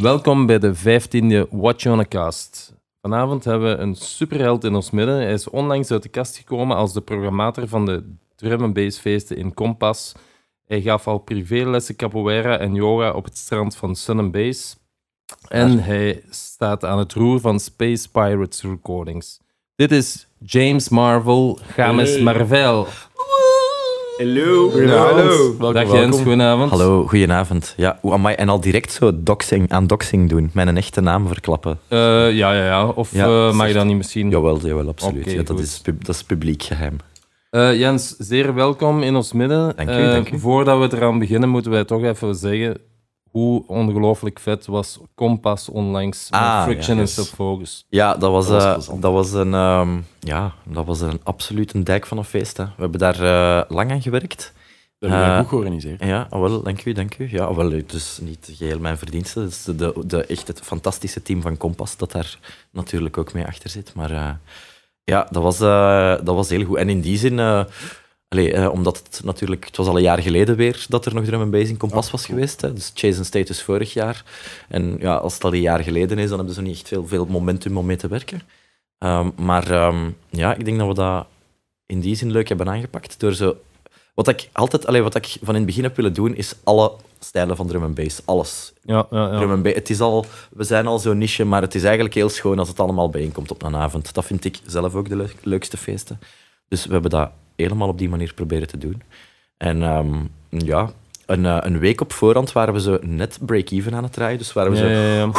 Welkom bij de 15e Watch on a Cast. Vanavond hebben we een superheld in ons midden. Hij is onlangs uit de kast gekomen als de programmator van de drum and bass feesten in Kompas. Hij gaf al privélessen capoeira en yoga op het strand van Sun and Bass. En hij staat aan het roer van Space Pirates Recordings. Dit is James Marvel, James Hey. Marvel. Hallo. Goedenavond. Welkom, Dag Jens, goedenavond. Hallo, goedenavond. Ja, amai, en al direct zo doxing, aan doxing doen. Mijn echte naam verklappen. Eh, ja, ja, ja. Of Ja, eh, mag je dat niet misschien? Jawel, jawel absoluut. Ja, dat, is, pub- dat is publiek geheim. Eh, Jens, zeer welkom in ons midden. Dank u, Eh, dank u. Voordat we eraan beginnen, moeten wij toch even zeggen hoe ongelooflijk vet was Kompas onlangs met Ah, Friction ja, en yes. Subfocus. Ja, dat was, Dat was eh, dat was een, ehm, ja, dat was een absoluut een dijk van een feest. Hè. We hebben daar eh, lang aan gewerkt. Dat heb je Eh, goed georganiseerd. Ja, ah, wel, dank u, dank u. Ja, ah, wel, het is niet geheel mijn verdienste. Het is de, de, de- echt het fantastische team van Kompas dat daar natuurlijk ook mee achter zit. Maar eh, ja, dat was, eh, dat was heel goed. En in die zin, eh, allee, eh, omdat het natuurlijk, het was al een jaar geleden weer dat er nog drum and bass in Kompas Ah, was cool. geweest. Hè. Dus Chase and Status vorig jaar. En ja, als het al een jaar geleden is, dan hebben ze niet echt veel, veel momentum om mee te werken. Ehm, maar ehm, ja, ik denk dat we dat in die zin leuk hebben aangepakt. Door zo wat ik altijd, allee, wat ik van in het begin heb willen doen, is alle stijlen van drum and bass. Alles. Ja, ja, Drum ja. and bass. Het is al, we zijn al zo'n niche, maar het is eigenlijk heel schoon als het allemaal bijeenkomt op een avond. Dat vind ik zelf ook de leuk- leukste feesten. Dus we hebben dat helemaal op die manier proberen te doen. En ehm, ja, een, eh, een week op voorhand waren we zo net break-even aan het draaien. Dus waren we Ja, zo, ja, ja.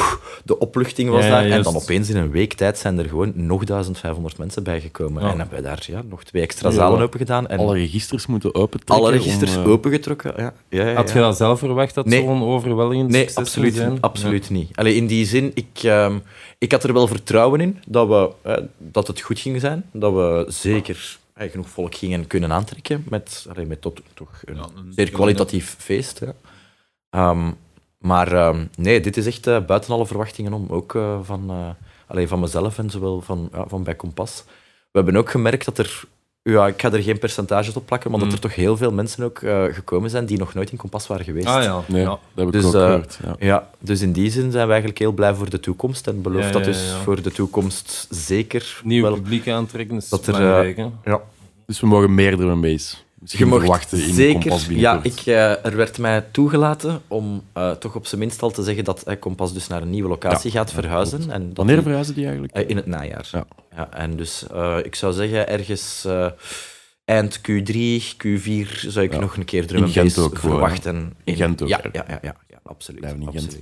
de opluchting was daar. En dan opeens in een week tijd zijn er gewoon nog 1500 mensen bijgekomen. En hebben we daar ja, nog twee extra zalen open gedaan. En Alle registers moeten opentrekken. alle registers om, eh, opengetrokken. Ja. Ja, ja, Had je dat zelf verwacht, dat Nee. zo'n overweldigend Nee, absoluut, zijn? absoluut niet. Allee, in die zin, ik, ehm, ik had er wel vertrouwen in dat, we, eh, dat het goed ging zijn. Dat we zeker genoeg volk gingen kunnen aantrekken met, allee, met tot, toch een zeer kwalitatief feest. Ja. Ehm, maar ehm, nee, dit is echt eh, buiten alle verwachtingen om. Ook eh, van, eh, allee, van mezelf en zowel van, ja, van bij Kompas. We hebben ook gemerkt dat er... Ja, ik ga er geen percentages op plakken, maar Mm. dat er toch heel veel mensen ook eh, gekomen zijn die nog nooit in Kompas waren geweest. Ah ja. Nee, ja. dat heb ik Dus, ook eh, gehoord. Ja. Ja, dus in die zin zijn we eigenlijk heel blij voor de toekomst en beloof Ja, dat ja, dus ja. voor de toekomst zeker Nieuw wel. publiek aantrekken is dat er, hè. Ja. Dus we mogen meer and bass. Misschien Je mocht verwachten in zeker. Kompas Ja, ik, eh, er werd mij toegelaten om eh, toch op zijn minst al te zeggen dat eh, Kompas dus naar een nieuwe locatie Ja, gaat ja, verhuizen. En dat Wanneer verhuizen die eigenlijk? eh, in het najaar. Ja. Ja, en dus eh, ik zou zeggen ergens eh, eind Q3, Q4 zou ik Ja. nog een keer drum ook verwachten. In Gent ook, Ja, ja, ja, ja, ja, absoluut. Blijven in Gent.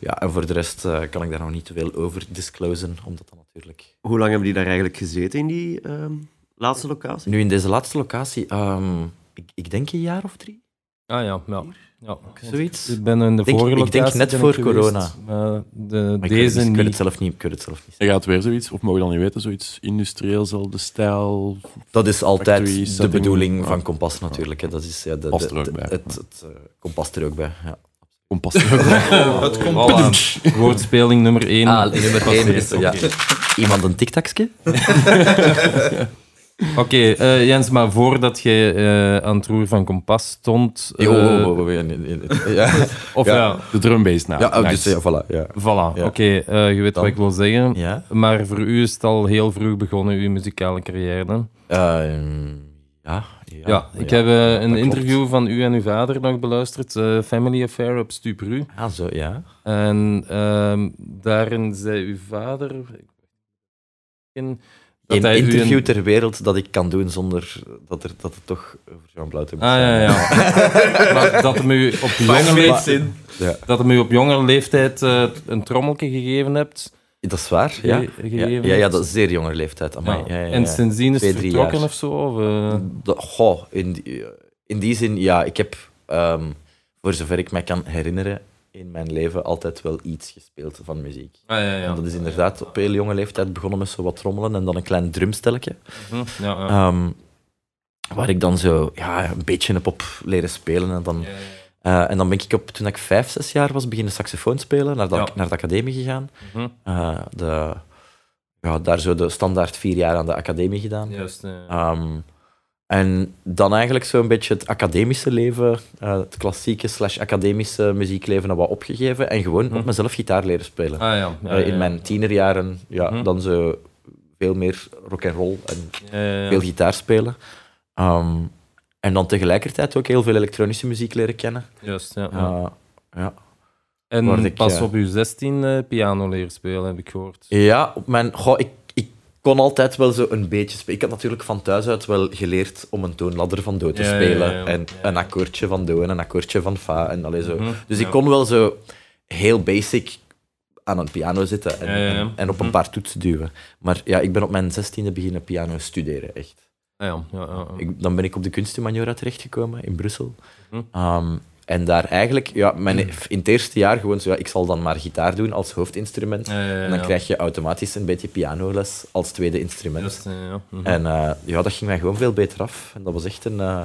Ja, en voor de rest eh, kan ik daar nog niet te veel over disclosen, omdat dat natuurlijk... Hoe lang hebben die daar eigenlijk gezeten in die ehm, laatste locatie? Nu, in deze laatste locatie, ehm, ik, ik denk een jaar of drie, Ah ja, ja. ja. zoiets. Ik ben in de Denk- vorige ik denk locatie net voor geweest, corona. maar de, Maar ik, het deze niet, ik het zelf niet. Ik het zelf niet. Er gaat weer zoiets, of mogen we dan niet weten, zoiets industrieelzelfde stijl. Dat is altijd Factory de setting. bedoeling Ja. van Kompas natuurlijk. Hè. Dat is ja, de, Past de- er ook de- bij. Het, het, eh, kompas er ook bij. Ja. Kompas. Het komt Woordspeling nummer 1. Ah, nummer één is ja. iemand een tiktakje. Oké, eh, Jens, maar voordat jij eh, aan het roer van Kompas stond... eh, Ja, Of Ja. ja, De drum bass nou. ja, oh, dus, ja, voilà. Ja. voilà. Ja. Oké, eh, je weet Dan. wat ik wil zeggen. Ja. Maar voor u is het al heel vroeg begonnen, uw muzikale carrière. Ehm, ja, Ja, ik heb een klopt. interview van u en uw vader nog beluisterd, Family Affair op Stupru. Ah, zo, ja. En ehm, daarin zei uw vader... in- dat een- interview ter wereld dat ik kan doen zonder dat, er, dat het toch over Jean Blauwte moet Ah, ja, zijn. ja. maar dat hem u op jonge leeftijd, Ja. dat hem u op jonge leeftijd eh, een trommelke gegeven hebt. Dat is waar, ja. Ja, ja, ja, dat is zeer jonge leeftijd. Amai. Ja. Ja, ja, ja. En sindsdien is het vertrokken jaar. of zo? Of, eh? Dat- goh, in, die, in die zin, ja, ik heb, ehm, voor zover ik mij kan herinneren, in mijn leven altijd wel iets gespeeld van muziek. Ah, ja, ja. En dat is inderdaad op heel jonge leeftijd begonnen met zo wat trommelen en dan een klein drumstelletje. Mhm, ja, ja. Ehm, waar ik dan zo ja, een beetje heb op leren spelen. En dan, eh, en dan ben ik op, toen ik vijf, zes jaar was, beginnen saxofoon spelen, naar de, naar de academie gegaan. Mhm, Eh, de, ja, daar zo de standaard vier jaar aan de academie gedaan. Juist. eh. En dan eigenlijk zo'n beetje het academische leven, eh, het klassieke slash academische muziekleven, dat wat opgegeven. En gewoon Hm. op mezelf gitaar leren spelen. Ah ja. ja, Eh, in mijn tienerjaren, ja, Mhm. dan zo veel meer rock and roll en veel gitaar spelen. Ehm, en dan tegelijkertijd ook heel veel elektronische muziek leren kennen. Juist, ja. ja. Uh, ja. en ik, pas eh, op uw 16 eh, piano leren spelen, heb ik gehoord. ja, op mijn, goh, ik kon altijd wel zo een beetje spelen. Ik had natuurlijk van thuis uit wel geleerd om een toonladder van do te Ja, spelen. ja, ja. En een akkoordje van do en een akkoordje van fa. En allee, zo. Mhm, Dus ik kon wel zo heel basic aan een piano zitten en, en, en op een Mhm. paar toetsen duwen. Maar ja, ik ben op mijn zestiende beginnen piano studeren, echt. Ah, ja, ja, ja, ja. Ik, dan ben ik op de Kunsthumaniora terechtgekomen in Brussel. Mhm. Ehm, en daar eigenlijk, ja, mijn, in het eerste jaar gewoon zo, ja, ik zal dan maar gitaar doen als hoofdinstrument. Ja, ja, ja, En dan krijg je automatisch een beetje pianoles als tweede instrument. Mhm. En eh, ja, dat ging mij gewoon veel beter af. En dat was echt een... eh,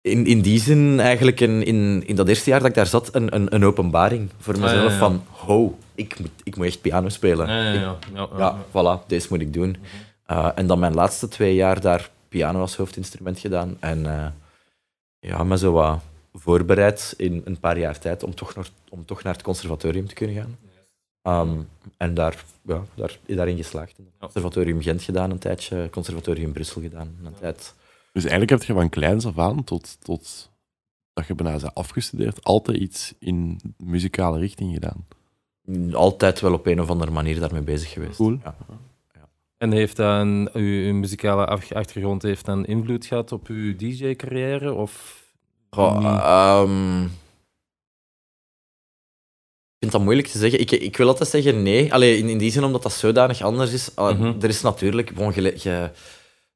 in, in die zin eigenlijk in, in, in dat eerste jaar dat ik daar zat, een, een, een openbaring voor mezelf van ho, ik moet, ik moet echt piano spelen. Ja, Ik- voilà, deze moet ik doen. Uh, en dan mijn laatste twee jaar daar piano als hoofdinstrument gedaan. En ja, me zo wat voorbereid in een paar jaar tijd om toch, naar, om toch naar het conservatorium te kunnen gaan. Um, en daar, ja, daar, daarin geslaagd. Conservatorium Gent gedaan een tijdje, Conservatorium Brussel gedaan een tijd. Dus eigenlijk heb je van kleins af aan tot, tot dat je bijna bent afgestudeerd, altijd iets in muzikale richting gedaan. Altijd wel op een of andere manier daarmee bezig geweest. Cool. Ja. En heeft dat een, uw, uw muzikale achtergrond heeft dan invloed gehad op uw DJ-carrière? Of Goh, ehm, ik vind dat moeilijk te zeggen. Ik, ik wil altijd zeggen nee. Allee, in, in die zin omdat dat zodanig anders is. Uh, Mhm. Er is natuurlijk, je, je-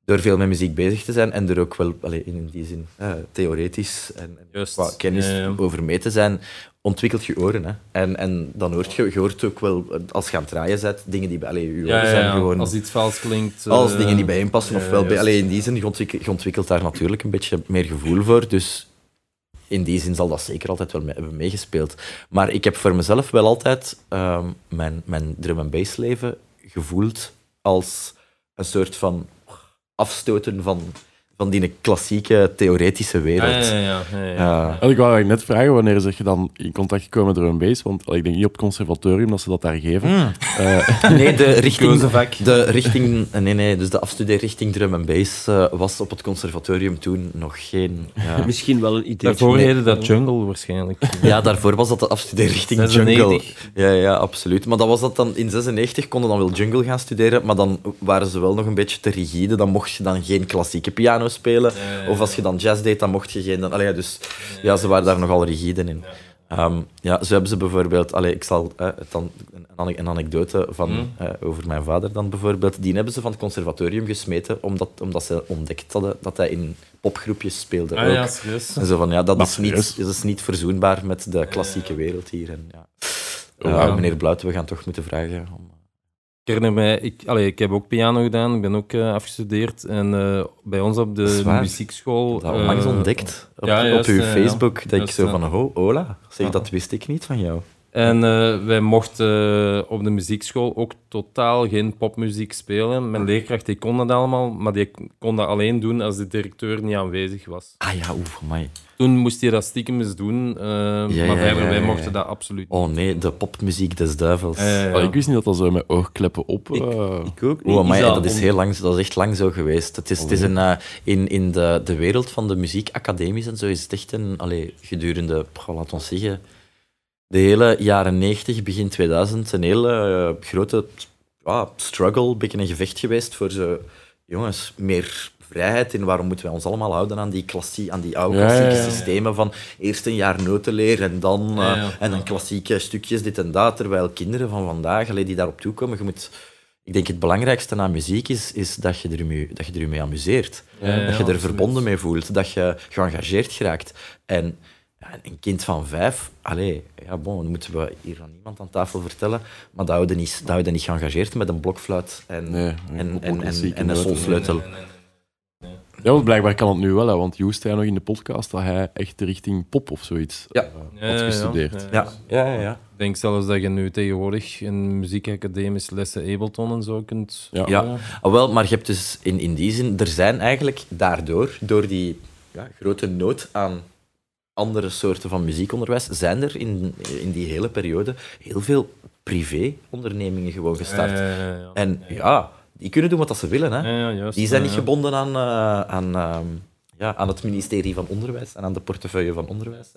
door veel met muziek bezig te zijn en er ook wel allee, in die zin eh, theoretisch en, en qua kennis Ja, ja. over mee te zijn, ontwikkelt je oren. Hè. En, en dan hoort je, je hoort ook wel, als je aan het draaien bent, dingen die bij allee, je oren ja, zijn gewoon... Als iets vals klinkt. Als eh, dingen die bijeenpassen, ja, ofwel bij, juist. allee, in die zin, je ontwikkelt, je ontwikkelt daar natuurlijk een beetje meer gevoel voor. Dus in die zin zal dat zeker altijd wel mee, hebben meegespeeld. Maar ik heb voor mezelf wel altijd ehm, mijn, mijn drum en bass leven gevoeld als een soort van afstoten van, van die klassieke theoretische wereld. Ja, ja, ja, ja, ja, ja. Ja. En ik wou eigenlijk net vragen, wanneer zeg je dan in contact gekomen met drum and bass? Want ik denk niet op het conservatorium dat ze dat daar geven. Mm. Eh, Nee, de richting, de richting, nee, nee, dus de afstudeerrichting drum en bass eh, was op het conservatorium toen nog geen... Ja. Misschien wel een idee. Daarvoor heette dat jungle waarschijnlijk. Ja, daarvoor was dat de afstudeerrichting jungle. 96. Ja, ja, absoluut. Maar dat was dat dan in 96 konden dan wel jungle gaan studeren, maar dan waren ze wel nog een beetje te rigide. Dan mocht je dan geen klassieke piano spelen. Ja, ja, Of als je dan jazz deed, dan mocht je geen... Dan, allee, ja, dus ja, ze waren daar nogal rigide in. Ehm, ja, zo hebben ze bijvoorbeeld... Allee, ik zal eh, dan, een, ane- een anekdote van, eh, over mijn vader dan bijvoorbeeld. Die hebben ze van het conservatorium gesmeten, omdat, omdat ze ontdekt hadden dat hij in popgroepjes speelde Ah ook. ja, serieus. En zo van, ja, dat Maar is, niet, dat is niet verzoenbaar met de klassieke wereld hier. En, ja. Oh, Eh, meneer Bluiten, we gaan toch moeten vragen. Om... Ik herinner mij, ik, allee, ik heb ook piano gedaan, ik ben ook eh, afgestudeerd. En eh, bij ons op de muziekschool. Dat onlangs eh, ontdekt op, ja, juist, op uw ja. Facebook. Dat ik zo van, oh, hola. Zeg, dat wist ik niet van jou. En eh, wij mochten eh, op de muziekschool ook totaal geen popmuziek spelen. Mijn leerkracht die kon dat allemaal, maar die kon dat alleen doen als de directeur niet aanwezig was. Ah ja, oeh, amai. Toen moest hij dat stiekem eens doen, eh, ja, maar ja, wij ja, mochten ja. dat absoluut niet. Oh nee, de popmuziek des duivels. Ja, ja, ja. allee, ik wist niet dat dat zo met oogkleppen op... Ik- eh, Ik ook niet. Oh, Is dat is heel lang, dat is echt lang zo geweest. Het is, het is een, eh, in in de, de wereld van de muziekacademies en zo is het echt een, allee, gedurende, laat ons zeggen, de hele jaren 90, begin 2000, een hele grote ja, struggle, een beetje een gevecht geweest voor zo, jongens, meer vrijheid in waarom moeten wij ons allemaal houden aan die, klassie, aan die oude klassieke ja. systemen van eerst een jaar notenleer en dan eh, en dan klassieke stukjes dit en dat, terwijl kinderen van vandaag, die daarop toekomen, je moet... Ik denk het belangrijkste aan muziek is, is dat, je er mee, dat je er mee amuseert. Dat je er verbonden mee voelt, dat je geëngageerd geraakt. En ja, een kind van vijf, allee, ja, bon, dat moeten we hier aan niemand aan tafel vertellen, maar dat houden niet, dat houden niet geëngageerd met een blokfluit en, nee, en, en, en, en een noten. solsleutel. Ja, want blijkbaar kan het nu wel, hè, want Joost zei nog in de podcast dat hij echt richting pop of zoiets Ja. eh, had gestudeerd. Ja, Ja, ja, ja. Ik denk zelfs dat je nu tegenwoordig in muziekacademies lessen Ableton en zo kunt Ja. Ja. Ah, wel, maar je hebt dus in, in die zin, er zijn eigenlijk daardoor, door die ja, grote nood aan andere soorten van muziekonderwijs, zijn er in, in die hele periode heel veel privé-ondernemingen gewoon gestart. Ja, ja, ja, ja. En ja, die kunnen doen wat ze willen. Hè. Ja, juist. Die zijn niet gebonden aan, eh, aan, ehm, ja, aan het ministerie van Onderwijs en aan de portefeuille van Onderwijs.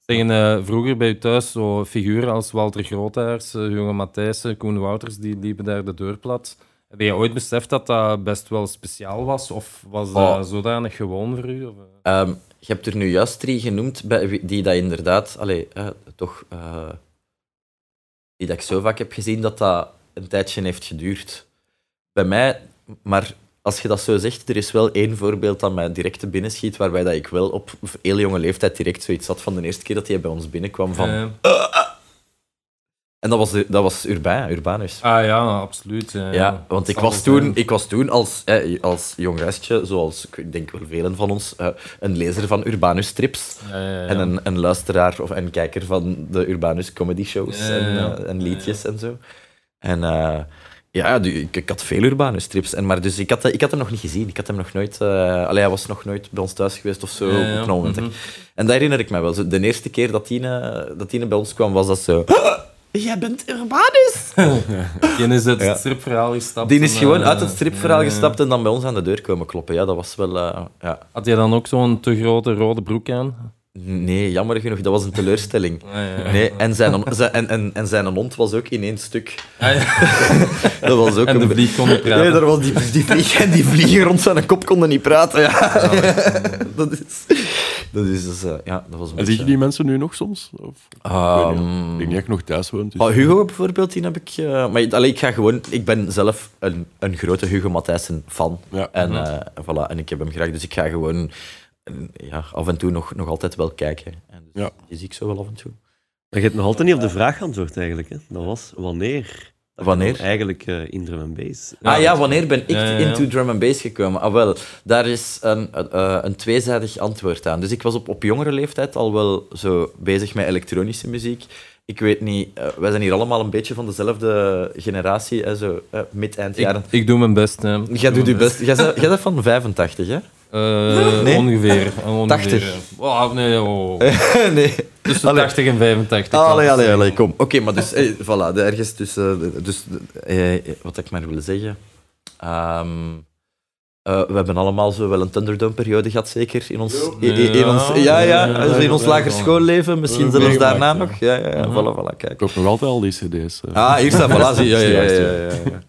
Zeggen eh, vroeger bij u thuis zo figuren als Walter Groothuis, uh, Jonge Matthijssen, Koen Wouters, die liepen daar de deur plat. Heb je ooit beseft dat dat best wel speciaal was? Of was dat Oh. zodanig gewoon voor u? Of, eh? Ehm, je hebt er nu juist drie genoemd die dat inderdaad, allee, eh, toch, eh, die dat ik zo vaak heb gezien dat dat een tijdje heeft geduurd. Bij mij, maar als je dat zo zegt, er is wel één voorbeeld dat mij direct te binnen schiet, waarbij dat ik wel op heel jonge leeftijd direct zoiets had van de eerste keer dat hij bij ons binnenkwam. Van, Eh, en dat was, de- dat was Urbain, Urbanus. ah ja, absoluut. Ja, Ja, want ik was, toen, zijn. ik was toen als, eh, als jong gastje, zoals ik denk wel velen van ons, eh, een lezer van Urbanus strips. Ja, ja, ja. En een, een luisteraar of een kijker van de Urbanus comedy shows en, eh, en liedjes en zo. En eh, ja, ik, ik had veel Urbanus strips. En, maar dus ik had, ik had hem nog niet gezien. Ik had hem nog nooit... allee, hij was nog nooit bij ons thuis geweest of zo. Ja, ja. Op een moment. Mhm. En dat herinner ik me wel. De eerste keer dat Tine, dat Tine bij ons kwam, was dat zo... Jij bent Urbanus! Die is uit het stripverhaal gestapt. Die is gewoon eh, uit het stripverhaal gestapt en dan bij ons aan de deur komen kloppen. Ja, dat was wel... ja. Had jij dan ook zo'n te grote rode broek aan? Nee, jammer genoeg, dat was een teleurstelling. Ah, ja, ja. Nee, en zijn, zijn, en, en, en zijn hond was ook in één stuk. Ah, ja. Dat was ook En de een- vlieg kon niet praten. Nee, daar was die, die, vlieg, en die vliegen rond zijn kop konden niet praten. Ja. dat is... Dat is dus, eh, ja, dat was een En zie je beetje... die mensen nu nog soms? Of, Ehm, ik denk niet dat ik nog thuis woon. Dus... oh, Hugo bijvoorbeeld, die heb ik... eh, maar allee, ik ga gewoon... Ik ben zelf een, een grote Hugo Matthijssen fan. Ja. En, eh, voilà, en ik heb hem graag, dus ik ga gewoon ja, af en toe nog, nog altijd wel kijken. En dus Ja. Die zie ik zo wel af en toe. Maar je hebt nog altijd niet op de vraag geantwoord eigenlijk. Hè? Dat was wanneer? Dat je Wanneer? Eigenlijk eh, in drum and bass. ah ja, wanneer ben ik Ja, ja, ja. into drum and bass gekomen? Ah wel, daar is een, eh, een tweezijdig antwoord aan. Dus ik was op, op jongere leeftijd al wel zo bezig met elektronische muziek. Ik weet niet, eh, wij zijn hier allemaal een beetje van dezelfde generatie, hè, zo eh, mid-eind Ik, jaren. ik doe mijn best. Hè. Jij doet je best. Jij bent, jij bent van 85, hè? Eh, Nee? Ongeveer. ongeveer. 80. Oh, nee, oh. nee. Tussen Allee. 80 en 85. Allee, allee, allee, kom. Oké, maar dus, eh, voilà, de- ergens tussen... Dus, eh, eh, wat ik maar wil zeggen... Ehm, eh, we hebben allemaal zo wel een Thunderdome-periode gehad, zeker, in ons... in, in- in ons ja, ja, Ja, in ons ja, lager ja. schoolleven, misschien Ja, zelfs meegemaakt, daarna ja. nog. Ja, ja, ja, voilà, voilà, kijk. Ik koop nog altijd al die cd's. Ah, hier staat, voilà, zie je. Ja, ja, ja, ja, ja,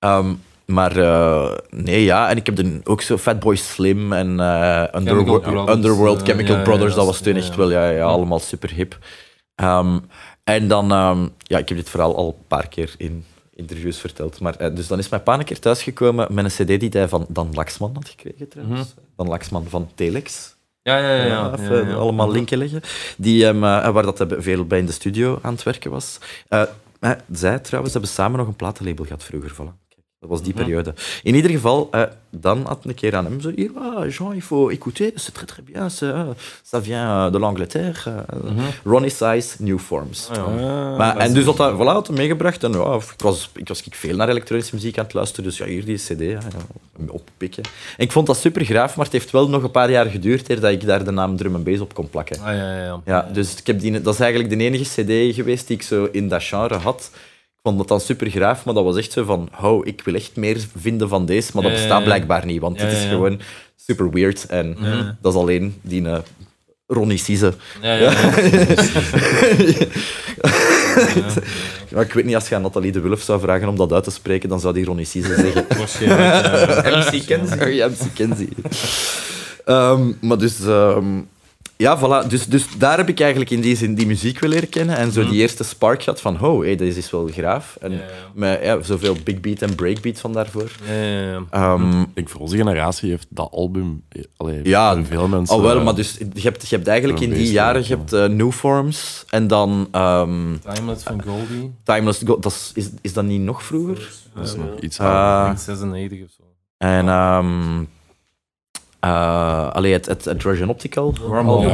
ja. Ehm, maar eh, nee, ja, en ik heb dan ook zo Fatboy Slim en eh, Underworld, Brothers, Underworld eh, Chemical ja, Brothers, dat dat was toen echt wel ja, ja, allemaal super hip. Ehm, en dan, ehm, ja, ik heb dit verhaal al een paar keer in interviews verteld. Maar, eh, dus dan is mijn pa een keer thuisgekomen met een cd die hij van Dan Laxman had gekregen trouwens. Dan Laxman van Telex. Ja, ja, ja. ja, allemaal Mhm. linken leggen. Die, hem, eh, waar dat veel bij in de studio aan het werken was. Eh, eh, zij trouwens hebben samen nog een platenlabel gehad vroeger. Voilà. Dat was die Mhm. periode. In ieder geval, eh, dan had een keer aan hem zo hier, ah, Jean, il faut écouter, c'est très très bien, ça vient euh, de l'Angleterre. eh, Mhm. Ronnie Size, New Forms. Ah, ja. Ah, Maar, dat en is- dus had hij, voilà, had meegebracht. En ja, ik was, ik was ik veel naar elektronische muziek aan het luisteren. Dus ja, hier die cd, ja, ja, oppikken. En ik vond dat super graaf, maar het heeft wel nog een paar jaar geduurd eer dat ik daar de naam drum and bass op kon plakken. Ah, ja, ja, ja. Ja, dus ik heb die, dat is eigenlijk de enige cd geweest die ik zo in dat genre had. Ik vond dat dan super graaf, maar dat was echt zo van, oh, ik wil echt meer vinden van deze, maar dat bestaat blijkbaar niet, want Ja, dit is ja, ja. gewoon super weird en Ja. dat is alleen die eh, Ronnie Size. Ja, ja, ja. Ja, ik weet niet, als je aan Nathalie de Wulf zou vragen om dat uit te spreken, dan zou die Ronnie Size zeggen. Waarschijnlijk. ja. MC Kenzie. Ja, MC Kenzie. Ehm, maar dus... ehm, ja, voilà. Dus, dus daar heb ik eigenlijk in die zin die muziek wil leren kennen. En zo die eerste spark gehad van, oh, hey, deze is wel graaf. En Ja, ja. met ja, zoveel big beat en breakbeat van daarvoor. Ja, ja, ja. Ehm, Ik voor onze generatie heeft dat album... Allee, Ja, veel mensen... al wel, eh, maar dus, je, hebt, je hebt eigenlijk in die jaren ja. je hebt, eh, New Forms en dan ehm, Timeless van Goldie. Timeless Go- dat is, is, is dat niet nog vroeger? Dat is nog iets Ah. ouder. Ik denk 96 of zo. En ehm eh, allee, het, het, het Optical,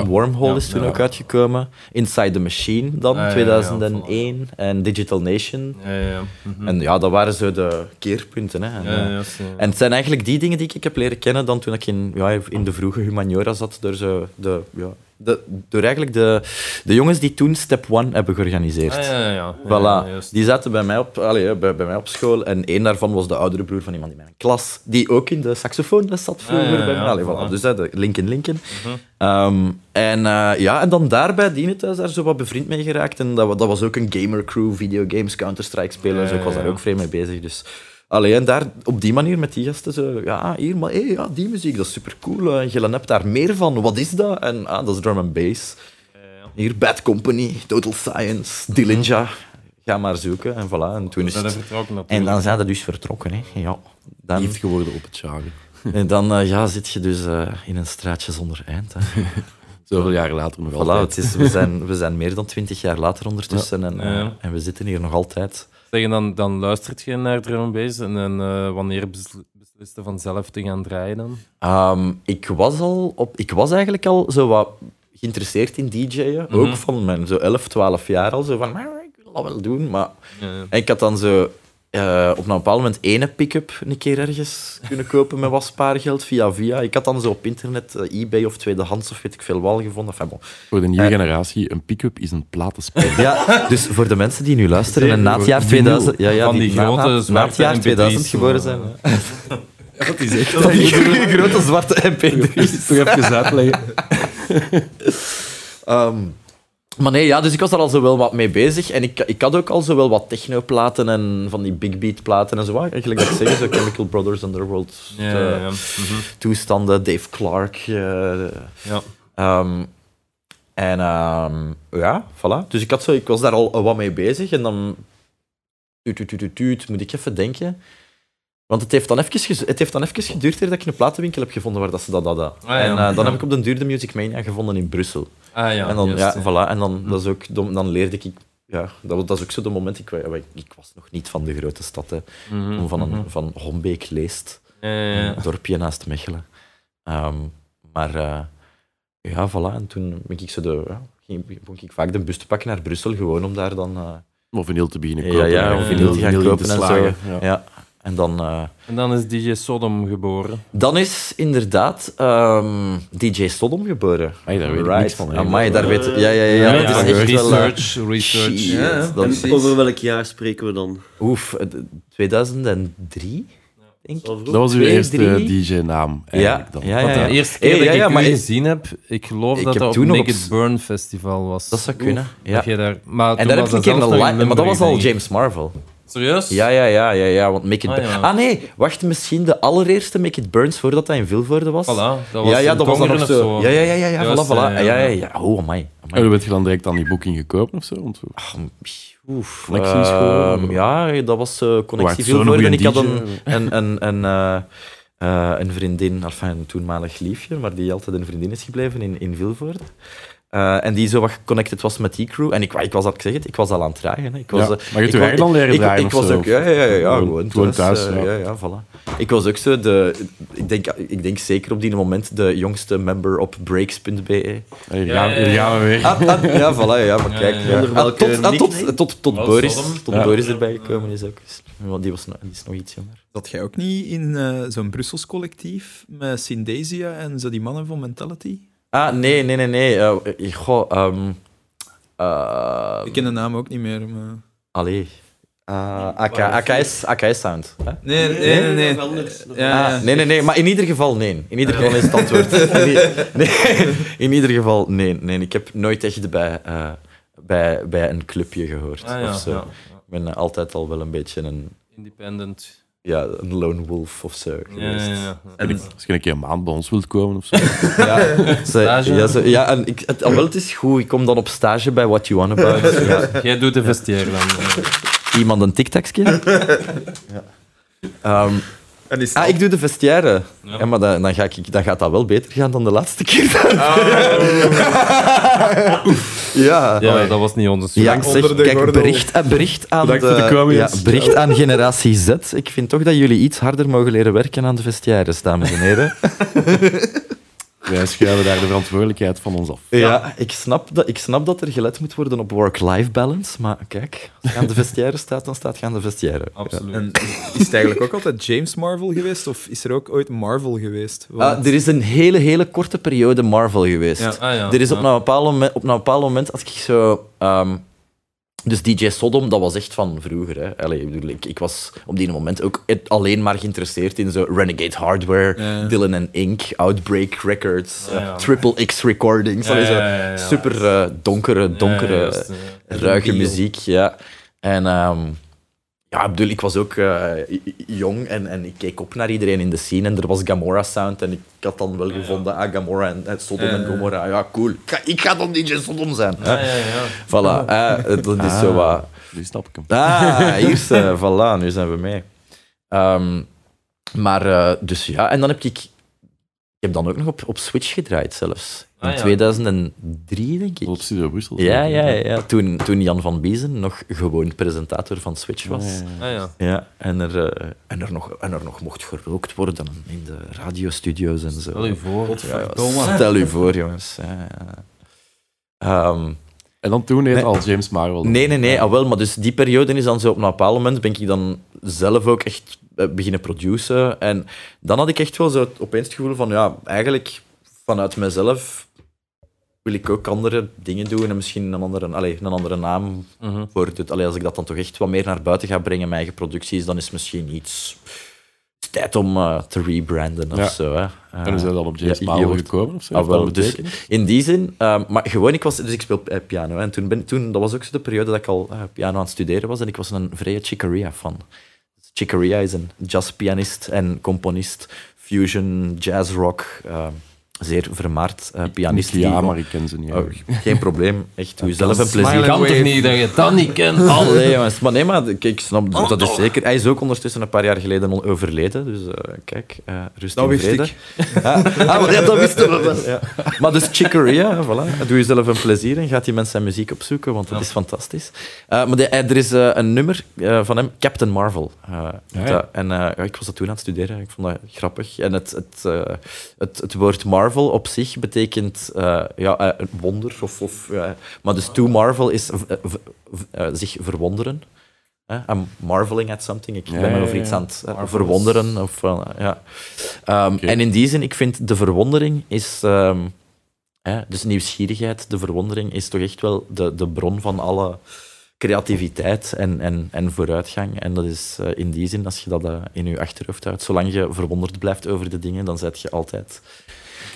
Wormhole. is toen ja. ook uitgekomen. Inside the Machine dan, Ah, ja, ja, 2001. En Digital Nation. Ja, ja, ja. Mhm. En ja, dat waren zo de keerpunten. Hè. En, Ja, eh, en het zijn eigenlijk die dingen die ik heb leren kennen dan toen ik in, ja, in de vroege humaniora zat. Door, zo de, ja, de, door eigenlijk de, de jongens die toen Step One hebben georganiseerd. Ah, ja, ja, ja. Voilà, Ja, die zaten bij mij, op, allee, bij, bij mij op school. En één daarvan was de oudere broer van iemand in mijn klas, die ook in de saxofoonles zat vroeger Ah, bij mij. Allee, voilà. Dus hè, de Linken Linken. Mhm. Ehm, en, eh, ja, en dan daarbij Dine thuis daar zo wat bevriend mee geraakt. En dat, dat was ook een gamer crew, videogames, Counter-Strike spelen. Dus ik was daar ook vrij mee bezig. Dus Allee, en daar op die manier met die gasten zo, ja, hier, maar hey, ja, die muziek, dat is super cool. En je hebt daar meer van. Wat is dat? En ah, dat is drum and bass. Hier, Bad Company, Total Science, Dillinja. Ga maar zoeken. En voilà. En toen is het... En dan zijn ze dus vertrokken. Hè. Ja. Dan, Lief geworden op het jagen. en dan eh, ja, zit je dus eh, in een straatje zonder eind. Hè. Zoveel jaar later nog Voilà, altijd. het is, we, zijn, we zijn meer dan twintig jaar later ondertussen. En, eh, en we zitten hier nog altijd. Zeggen, dan, dan luistert je naar drum and bass en eh, wanneer besl- besliste van zelf te gaan draaien dan? Ehm, ik, was al op, ik was eigenlijk al zo wat geïnteresseerd in DJ'en. Mhm. Ook van mijn zo 11, 12 jaar al. Zo van, "Maar ik wil dat wel doen. Maar Ja, ja. En ik had dan zo eh, op een bepaald moment ene pick-up een keer ergens kunnen kopen met wat spaargeld via via. Ik had dan zo op internet, eh, eBay of tweedehands of weet ik veel wel gevonden. Enfin, bon. Voor de nieuwe Eh. generatie, een pick-up is een platenspeler. Ja, dus voor de mensen die nu luisteren en na het jaar Vinyl. 2000, ja, ja, Van die na- grote na, na het zwarte jaar MP3's 2000 geboren zijn. Dat is echt Dat die grote zwarte MP3's. toch even uitleggen. Ehm, maar nee, ja, dus ik was daar al zo wel wat mee bezig. En ik, ik had ook al zo wel wat technoplaten en van die big beat platen en zo. Eigenlijk dat ik zeg, zo Chemical Brothers Underworld Ja, eh, ja, ja. Mhm. toestanden, Dave Clark. eh, ja. Ehm, en ehm, ja, voilà. Dus ik, had zo, ik was daar al wat mee bezig. En dan... Tuut, tuut, tuut, tuut, moet ik even denken. Want het heeft dan even, het heeft dan even geduurd eer dat ik een platenwinkel heb gevonden waar dat ze dat hadden. ja. En eh, dan Ja. heb ik op den duur de Music Mania gevonden in Brussel. Ah ja, en dan, juist, ja, ja. voilà. En dan, dat is ook, dan, leerde ik... Ja, dat, was- dat is ook zo de moment... Ik, wa- ik was nog niet van de grote stad. Hè. Mhm, van, een, mhm. van Hombeek leest. Ja, ja, ja. Een dorpje naast Mechelen. Ehm, maar eh, ja, voilà. En toen ben ik, zo de, ja, ging, begon ik vaak de bus te pakken naar Brussel, gewoon om daar dan... eh, Of vinyl te beginnen Ja, kopen. ja, en of vinyl te gaan kopen en zo. slagen. Ja. Ja. En dan... eh, En dan is DJ Sodom geboren. dan is inderdaad ehm, DJ Sodom geboren. Hey, daar weet ik niks van. Amai, daar weet... Ja, ja, ja. ja, Ja, dat ja, is echt wel... eh, research, research. shit, Ja, en over welk jaar spreken we dan? Oef, eh, 2003, denk ik. Zo vroeg? Dat was uw Twee, eerste. DJ-naam, Ja, eigenlijk dan. ja, Want ja. de ja. eerste keer Hey, dat ja, ik ja, u maar ik- gezien heb, ik geloof Ik dat dat op toen nog Naked op- Burn Festival was. Dat zou kunnen. Ja. Dat jij daar, maar En daar heb ik een keer een live... Maar dat was al. James Marvel. Serieus? Ja, ja, ja, ja, ja, want Make It Ah, ja. Ah nee, wacht, misschien de allereerste Make It Burns voordat dat in Vilvoorde was. Voilà, dat was ja, ja, dat was dan nog zo. Ja, ja, ja, ja, ja, Juist, voilà, voilà. ja, Ja, ja. Oh, amai. En amai. hoe bent je dan direct aan die boeking gekomen of zo? Ach, Oef. Connecties gewoon? Ehm, ja, dat was eh Wacht, connectie Vilvoorde. En ik had een, een, een, eh, eh, een vriendin, enfin, een toenmalig liefje, maar die altijd een vriendin is gebleven in, in Vilvoorde. Eh, en die zo wat connected was met die crew. En ik, ik was, al- ik zeg het, ik was al aan het draaien. hè. Ik was, Ja, eh, maar je hebt dan leren ik, draaien Ik, was zo, ook, ja, ja, ja, ja, Gewoon- gewoon, thuis. thuis, eh, ja. ja, ja, voilà. Ik was ook zo de, ik denk, ik denk zeker op die moment de jongste member op breaks.be. Hier, Ja, ja, ja. hier gaan we weer. Ah, ah, ja, voilà, ja, maar kijk. ja, ja. ja. Onder Ah, welke tot, ah, tot, nickname? tot, tot, Wel, Boris, tot Ja. Boris erbij gekomen is ook. Want die was, die is nog iets jonger. Zat jij ook niet in eh, zo'n Brussels collectief met Syndesia en zo die mannen van Mentality? Ah, nee, nee, nee, nee. eh, goh, ehm eh, Ik ken de naam ook niet meer. Maar... Allee. Eh, AK, AKS, AKS Sound. hè? Nee, nee, nee. nee. Nog- Ja, Ah, ja. nee, nee, nee, maar in ieder geval nee. In ieder geval is het antwoord. Nee, in ieder geval nee, nee. Ik heb nooit echt bij, eh, bij, bij een clubje gehoord. Ah, ja, of zo. ja. Ik ben altijd al wel een beetje een, Independent. Ja, een lone wolf of zo Ja, geweest. ja, ja. En Als je een keer een maand bij ons wilt komen of zo. Ja, ze- Stage? ja, ze- ja, en ik, het, ah, wel, het is goed. Ik kom dan op stage bij What You Want About. Ja. Jij doet de vestiaire dan. eh. Iemand een tic-tacje? ja. Ehm, En is Ah, ik doe de vestiaire. Ja, maar dan, dan, ga ik, dan gaat dat wel beter gaan dan de laatste keer. ja. Ja, dat was niet ons. Ja, zeg, kijk, bericht, eh, bericht aan de, ja, bericht aan generatie Z. Ik vind toch dat jullie iets harder mogen leren werken aan de vestiaires, dames en heren. Wij schuiven daar de verantwoordelijkheid van ons af. Ja, ik, snap dat, ik snap dat er gelet moet worden op work-life balance, maar kijk, als je aan de vestiaire staat, dan staat je aan de vestiaire. Absoluut. En is het eigenlijk ook altijd James Marvel geweest? Of is er ook ooit Marvel geweest? Want- Ah, er is een hele, hele korte periode Marvel geweest. Ja. Ah, ja. Er is op, een bepaald moment, op een bepaald moment, als ik zo... ehm, dus DJ Sodom, dat was echt van vroeger. Hè. Allee, ik, bedoel, ik, ik was op die moment ook alleen maar geïnteresseerd in zo Renegade Hardware, Ja. Dylan and Inc., Outbreak Records, Ja. Triple X Recordings. Ja, Allee, zo ja, ja, ja. Super eh, donkere, donkere, juist, ruige muziek. Ja. En ehm, ja, ik bedoel, ik was ook eh, jong en, en ik keek op naar iedereen in de scene. En er was Gamora Sound en ik had dan wel gevonden, ah, Gamora en, en Sodom Ja, en. Gomorra. Ja, cool. Ik ga, ik ga dan DJ Sodom zijn. hè. Ja, ja, ja. Voilà, eh, dat is zo wat... Nu snap ik hem. Ah, hier is eh, voilà, nu zijn we mee. Ehm, maar, eh, dus ja, en dan heb ik... Ik heb dan ook nog op, op Switch gedraaid zelfs. In Ah, ja. 2003, denk ik. Op Studio Brussel. Ja, ja, ja. ja. Toen, toen Jan van Biezen nog gewoon presentator van Switch was. Ja, ja, ja. Ah, ja. Ja, en er, eh, en, er nog, en er nog mocht gerookt worden in de radiostudio's en zo. Stel je voor. Stel u voor, jongens. Ja, ja. Ehm, En dan toen heet Nee. al James Marvel. nee, nee, nee. Ah, wel, maar dus die periode is dan zo op een bepaald moment ben ik dan zelf ook echt beginnen produceren. En dan had ik echt wel zo het- opeens het gevoel van, ja, eigenlijk vanuit mezelf wil ik ook andere dingen doen en misschien een andere, allez, een andere naam Mhm. voor dit. Allee, als ik dat dan toch echt wat meer naar buiten ga brengen, mijn eigen producties, dan is het misschien iets... Tijd om eh, te rebranden of Ja. zo. Hè. En is dat dan op James Ja, gekomen? Of zo? Ah, wel, dus in die zin, ehm, maar gewoon, ik was, dus ik speel eh, piano. Hè, en toen, ben, toen, dat was ook zo de periode dat ik al eh, piano aan het studeren was. En ik was een vrije Chicorea fan. Chick Corea is een jazzpianist en componist, fusion, jazz rock. ehm, zeer vermaard eh, pianist. die- Ja, maar ik ken ze niet. Oh, geen probleem. Echt, doe jezelf een plezier. kan toch niet dat je dat niet kent? Allee, jongens. Maar nee, maar kijk, ik snap dat is zeker. Hij is ook ondertussen een paar jaar geleden on- overleden. Dus eh, kijk, eh rust Dat in wist vrede. ik. Ja. Ah, maar ja, dat wisten we wel. Ja. Maar dus Chicorea, hè, voilà. doe jezelf een plezier en gaat die mensen zijn muziek opzoeken, want dat Ja. is fantastisch. Eh, maar de- er is een nummer eh, van hem, Captain Marvel. Ja, ja. en eh, ja, ik was dat toen aan het studeren, ik vond dat grappig. En het, het, eh, het, het woord Marvel op zich betekent eh, ja, eh, een wonder. Of, of, maar dus to marvel is eh, zich verwonderen. I'm marveling at something. Ik ben me over iets aan het verwonderen. Of, ja. Ehm. En in die zin, ik vind de verwondering is... ehm, hè, dus nieuwsgierigheid, de verwondering is toch echt wel de, de bron van alle creativiteit en, en, en vooruitgang. En dat is in die zin, als je dat in je achterhoofd houdt, zolang je verwonderd blijft over de dingen, dan zet je altijd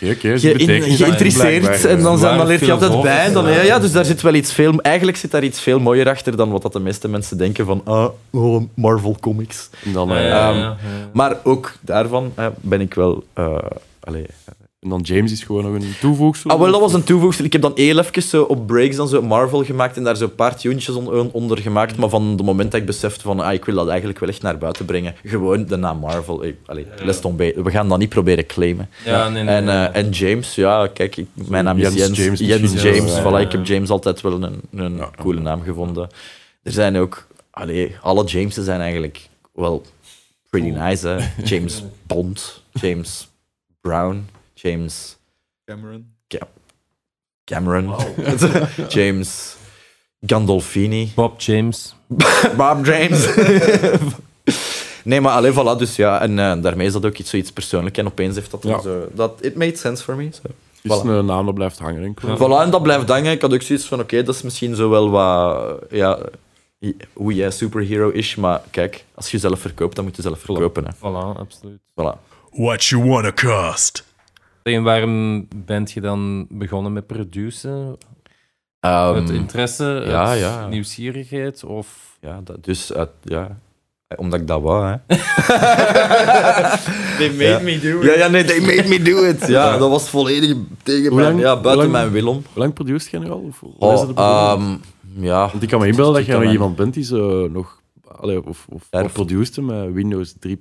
Oké, oké. dus betekenis achter geïnteresseerd. En dan, eh. zijn, dan leer je altijd bij. Dan, ja. ja, dus daar zit wel iets veel... Eigenlijk zit daar iets veel mooier achter dan wat dat de meeste mensen denken van ah, oh, Marvel Comics. Dan, Ja, eh, ja, Ehm, ja, ja. Maar ook daarvan eh, ben ik wel... eh, allee, en dan James is gewoon nog een toevoegsel. Ah, wel, dat was een toevoegsel. Ik heb dan heel even zo op breaks dan zo Marvel gemaakt en daar zo een paar tunes on- onder gemaakt. Maar van het moment dat ik besefte van ah, ik wil dat eigenlijk wel echt naar buiten brengen, gewoon de naam Marvel. Hey, allee, les tombe. We gaan dat niet proberen claimen. Ja, nee, nee, En, nee. eh, en James, ja, kijk, ik, mijn naam is Jens Jens. James Jens James, ja, voilà, ja, ik heb ja. James altijd wel een, een Ja. coole naam gevonden. Er zijn ook, allee, alle Jameses zijn eigenlijk wel pretty nice. Hè? James Bond, James Brown, James Cameron. Cameron, James Gandolfini, Bob James. Bob James. nee, maar alleen voilà, dus ja, en eh, daarmee is dat ook iets, zoiets persoonlijks. En opeens heeft dat Ja. zo... Dat, it made sense for me. So. Is Voilà. een naam dat blijft hangen, denk ik. Voilà, en dat blijft hangen. Ik had ook zoiets van, oké, dat is misschien zo wel wat... Ja, hoe jij superhero is, maar kijk, als je zelf verkoopt, dan moet je zelf verkopen. Hè. Voilà, absoluut. Voilà. What you wanna cost? En waarom bent je dan begonnen met produceren? Ehm, Uit interesse, ja, uit ja. nieuwsgierigheid? Of... ja, dat, dus, uit- ja, omdat ik dat wou, hè. They made Ja. me do it. Ja, ja, nee, they made me do it. Ja, dat was volledig tegen mijn, ja, buiten lang- mijn wil om. Hoe lang produceert je nu al? Of Oh, het ehm, ja. Want ik kan me inbeelden dat mijn- iemand bent die zo nog Allee, of, of, of met Windows 3.1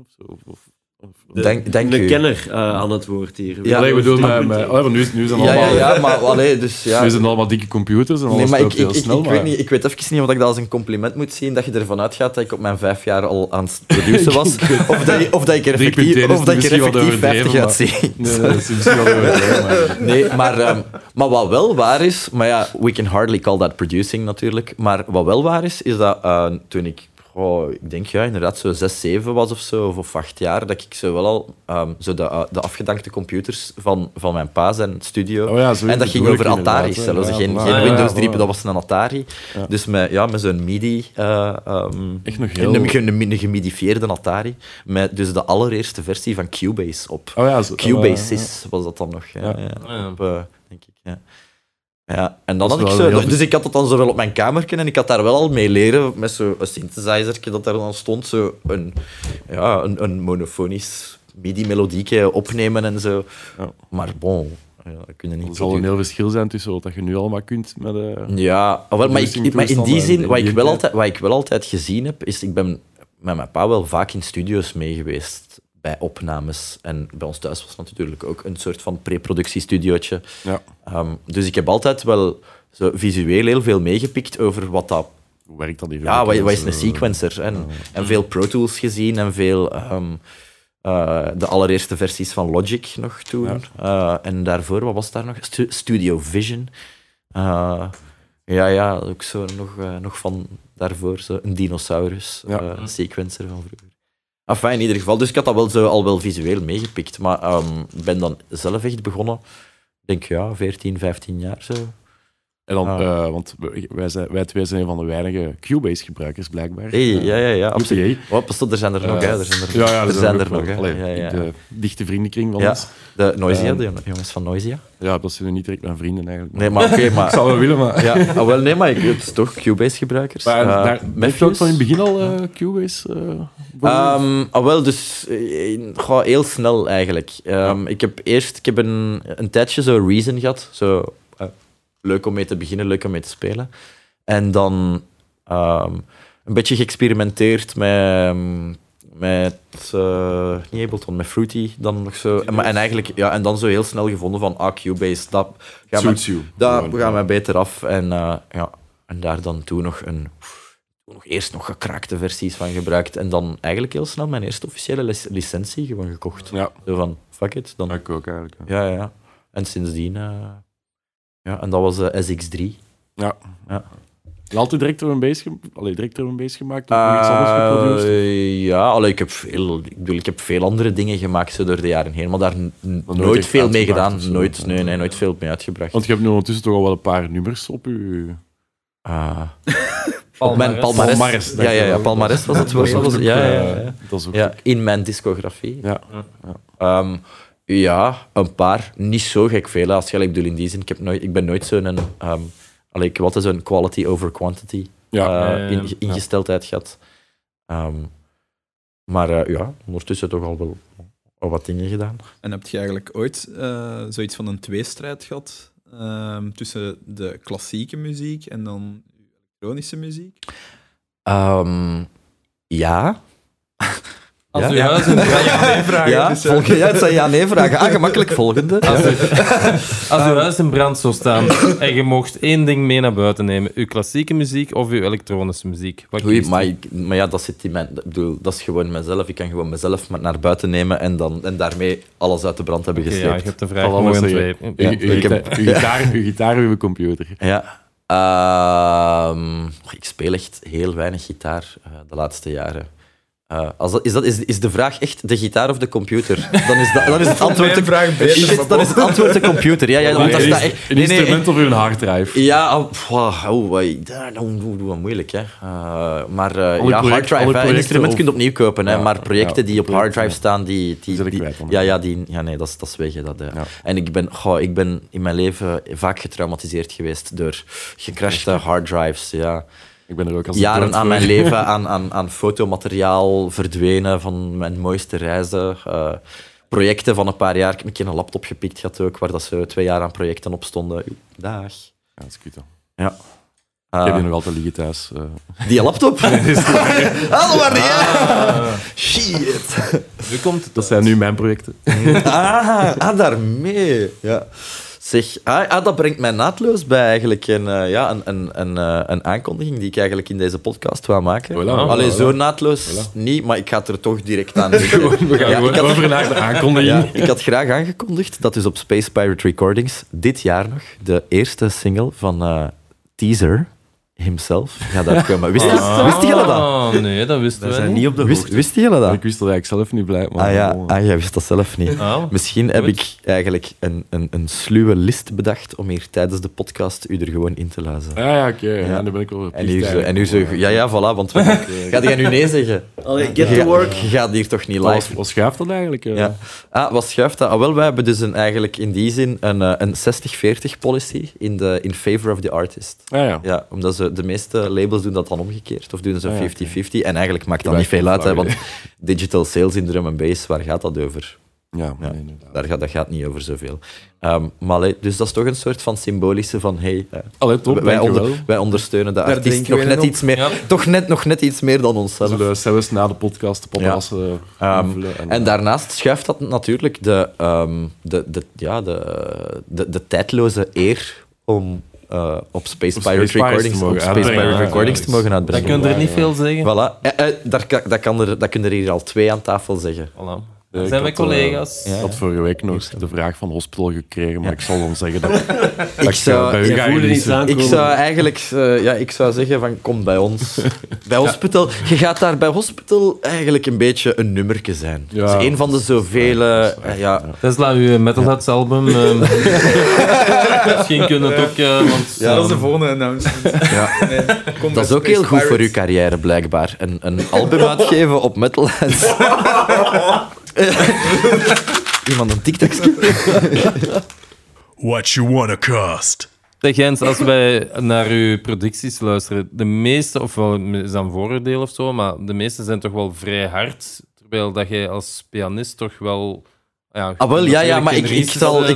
of zo? Of, of, of- Denk, denk Een u. kenner eh, aan het woord hier. Ja, Allee, ik bedoel, Windows met, 3.1. met, allee, maar nu, is- nu zijn Ja, allemaal, ja, ja, maar allee, dus ja. nu zijn allemaal dikke computers en alles Nee, maar ik, ik, heel ik, snel. ik, maar- weet niet, ik weet even niet of ik dat als een compliment moet zien, dat je ervan uitgaat dat ik op mijn vijf jaar al aan het produceren was. of, dat, je- of dat ik er 3.1 effectief, of dat ik er effectief 50 overdreven, uitzie. Nee, nee, dat is misschien wel overdreven, maar... Nee, maar, ehm, maar wat wel waar is, maar ja, we can hardly call that producing natuurlijk. Maar wat wel waar is, is dat eh, toen ik, oh, ik denk ja, inderdaad zo 6, 7 was of zo, of, of 8 jaar, dat ik zo wel al ehm, zo de, eh, de afgedankte computers van, van mijn pa zijn studio. Oh ja, en dat ging over hè. zelfs. Ja, geen voilà. geen Ja, Windows ja, 3, voilà. dat was een Atari. Ja. Dus met, ja, met zo'n MIDI. eh, ehm, Echt nog heel... een, een, een gemidifieerde Atari. Met dus de allereerste versie van Cubase op. Oh ja, zo- Cubase oh, ja, 6 was dat dan nog. Ja, Ja. ja. Ja. Op, eh, denk ik. Ja. Ja, en dan Dat had is ik wel zo, heel dus ik had dat dan zo wel op mijn kamer en ik had daar wel al mee leren met zo'n synthesizer dat daar dan stond, zo een, ja, een, een monofonisch midi-melodieke opnemen en zo. Ja. Maar bon, ja, dat kun je Er niet. zal een heel verschil zijn tussen wat je nu allemaal kunt met... eh, Ja, wel, maar, ik, maar in die zin, wat ik, wel tijd. altijd, wat ik wel altijd gezien heb, is ik ben met mijn pa wel vaak in studio's mee geweest bij opnames. En bij ons thuis was natuurlijk ook een soort van pre-productiestudiootje. Ja. Ehm, dus ik heb altijd wel zo visueel heel veel meegepikt over wat dat... Hoe werkt dat hier? Ja, wat, wat is een sequencer? En, en veel Pro Tools gezien en veel... ehm, eh, de allereerste versies van Logic nog toen. Eh, en daarvoor, wat was daar nog? Stu- Studio Vision. Eh, ja, ja, ook zo nog, nog van daarvoor, zo een dinosaurus Ja. sequencer van vroeger. Enfin, in ieder geval. Dus ik had dat wel zo al wel visueel meegepikt. Maar ik ben dan zelf echt begonnen, denk ja, 14, 15 jaar zo. En dan, Ah. eh, want wij, zijn, wij twee zijn een van de weinige Cubase-gebruikers, blijkbaar. Hey, Eh, ja, ja, ja, absoluut. Oh, pas op, er zijn er nog, Eh, hè. Er zijn er, Ja, ja, er zijn er nog, hè. Allee, Ja, ja. De dichte vriendenkring van Ja. ons. De Noisia, de jongens van Noisia. Ja, dat zijn nu niet direct mijn vrienden eigenlijk. Nee, maar oké, maar... Ik zou wel willen, maar... Ja, ah, wel, nee, maar ik, het is toch Cubase-gebruikers. Maar daar, heb je ook van in het begin al eh, Cubase? eh? Ehm, ah, wel, dus goh, heel snel eigenlijk. Ehm, Ik heb eerst ik heb een, een tijdje zo Reason gehad. Zo, leuk om mee te beginnen, leuk om mee te spelen. En dan ehm, een beetje geëxperimenteerd met, met niet Ableton, met Fruity. Dan nog zo. En, eigenlijk, ja, en dan zo heel snel gevonden van ah, Cubase, dat gaat dat mij beter af. En, eh, ja, en daar dan toen nog een nog eerst nog gekraakte versies van gebruikt en dan eigenlijk heel snel mijn eerste officiële lic- licentie gewoon gekocht. Ja, Zo van, fuck it. Dan, ik ook eigenlijk. ja. ja, ja, ja. En sindsdien... eh, ja, en dat was de SX3. Ja. Ja. Altijd direct door een Allee, direct door een base gemaakt? Of nog iets anders geproduceerd? Eh, ja, allee, ik, heb veel, ik, bedoel, ik heb veel andere dingen gemaakt zo door de jaren heen, maar daar nooit veel mee gedaan. Nooit, nee, nee, nooit veel mee uitgebracht. Want je hebt nu ondertussen toch al wel een paar nummers op je... Ah. Op mijn Palmares. ja, ja, ja, palmares was het woord. Ja, ja, eh, ja. Dat is ook Ja, in mijn discografie. Ja. Ehm, ja, een paar. Niet zo gek veel. Als je, ik bedoel, in die zin, ik, heb nooit, ik ben nooit zo'n... ehm allee, ik heb altijd zo'n quality over quantity Ja. eh, ja. in- ingesteldheid gehad. Ehm, maar eh, ja, ondertussen toch al wel al wat dingen gedaan. En heb je eigenlijk ooit eh, zoiets van een tweestrijd gehad ehm, tussen de klassieke muziek en dan elektronische muziek? Ehm, ja. Als Ja? uw huis in brand, Ja, dus, eh, volg- ja, het zijn ja-nee vragen. Ah, gemakkelijk volgende. als, u- als uw huis in brand zou staan en je mocht één ding mee naar buiten nemen, uw klassieke muziek of uw elektronische muziek, wat Oei, u? maar, ik- maar ja, dat zit in mijn... Ik bedoel, dat is gewoon mezelf. Ik kan gewoon mezelf maar naar buiten nemen en, dan, en daarmee alles uit de brand hebben gesleept. ja, je hebt de vraag mooi Uw- heb- gita- uw gitaar, uw gitaar, uw computer. Ja. Ehm, ik speel echt heel weinig gitaar eh, de laatste jaren. Eh, als dat, is, dat, is, is de vraag echt de gitaar of de computer? Dan is, dat, dan is het antwoord de, vraag het- dan is het antwoord de computer. Ja, ja, want daar Een staat echt... Een nee, nee, instrument of uw harddrive. Ja, oh, oh, dat dat wat moeilijk. Hè. Eh, maar eh, ja, project- harddrive, een projecten instrument of- kun je opnieuw kopen, hè, Ja, maar projecten ja, die op harddrive ja. staan, die... die, ja, ja, die, ja, nee, dat is, dat is weg. hè, Dat. Ja. En ik ben, goh, ik ben in mijn leven vaak getraumatiseerd geweest door gecrashte harddrives. Ja. Ik ben er ook als Jaren aan mijn leven aan, aan, aan fotomateriaal verdwenen van mijn mooiste reizen. eh, projecten van een paar jaar. Ik heb een keer een laptop gepikt gehad ook, waar dat ze twee jaar aan projecten op stonden. Dag. Ja, dat is kut. Ja. Ik heb Ah, die nog altijd liggen thuis. eh. die laptop? Hallo, maar ja. Shit. Nu komt het. dat zijn nu mijn projecten. Ah, ah daarmee. Ja. Zeg, ah, ah, dat brengt mij naadloos bij eigenlijk een, eh, ja, een, een, een, eh, een aankondiging die ik eigenlijk in deze podcast wou maken. Voilà, Allee, voilà. zo naadloos niet, maar ik ga het er toch direct aan doen. We gaan Ja, ik had- over naar de aankondiging. Ja, ik had graag aangekondigd dat dus op Space Pirate Recordings dit jaar nog de eerste single van eh, Teaser himself gaat uitkomen. Wist, je- wist jullie dat? Ah, nee, dat wisten We we zijn niet. op de Wist, hoogte. wisten jullie dat? Ik wist dat eigenlijk zelf niet blij. Maar Ah ja, ah, jij wist dat zelf niet. Ah, Misschien heb ik eigenlijk een, een, een sluwe list bedacht om hier tijdens de podcast u er gewoon in te luizen. Ah ja, oké. Ja. Ja. dan ben ik wel En hier zo, en hier ja, ja, voilà, want we, gaat jij nu nee zeggen? Allee, get Je to work. Je gaat hier toch niet Wat, live wat schuift dat eigenlijk? eh? Ja. Ah, wat schuift dat? Ah, wel, wij hebben dus een, eigenlijk in die zin een, eh, een 60-40 policy in, de, in favor of the artist. Ah ja. Ja, omdat ze, de meeste labels doen dat dan omgekeerd, of doen ze Ah, ja, 50-50. En eigenlijk maakt dat niet veel uit, hè, want digital sales in drum and bass, waar gaat dat over? Ja, Ja. nee. Daar gaat, dat gaat niet over zoveel. Ehm, maar dus dat is toch een soort van symbolische van hey, eh, Allee, top, wij, onder, wij ondersteunen de Daar artiest nog net op. iets meer, Ja. toch net, nog net iets meer dan onszelf. Zullen zelfs na de podcast de eh, Ehm, en, En eh, daarnaast schuift dat natuurlijk de, ehm, de, de, ja, de, de, de tijdloze eer om eh, op Space Pirate Recordings, te mogen op Space uitbrengen. Pirate Ja, Recordings ja, te mogen Dat uitbrengen. kun je er niet veel zeggen. Voilà. Eh, eh, daar, kan- dat, kan er, dat kunnen er hier al twee aan tafel zeggen. Voilà. Ik Dat zijn we had, eh, collega's. ja. Ik had vorige week nog de vraag van hospital gekregen, maar ik zal dan zeggen dat, dat Ik eh, zou, bij u ik, ga ik zou eigenlijk eh, ja, ik zou zeggen van kom bij ons. Bij Hospital. Je gaat daar bij Hospital eigenlijk een beetje een nummerke zijn. Ja. Het is een van de zoveel... eh, ja, Tesla, uw Metalheads album. ehm, Misschien kunnen we het ook... eh, want, Ja, dat is de volgende announcement. ja. Nee, kom Dat is bij ook heel goed voor uw carrière, blijkbaar. Een, een album uitgeven op Metalheads. Iemand een TikTok What you wanna cost? Zeg Jens, als wij naar uw producties luisteren, de meeste, ofwel is dat een vooroordeel of zo, maar de meeste zijn toch wel vrij hard. Terwijl dat jij als pianist toch wel. Ja, Ah, wel, ja, ja, maar ik, ik, zal,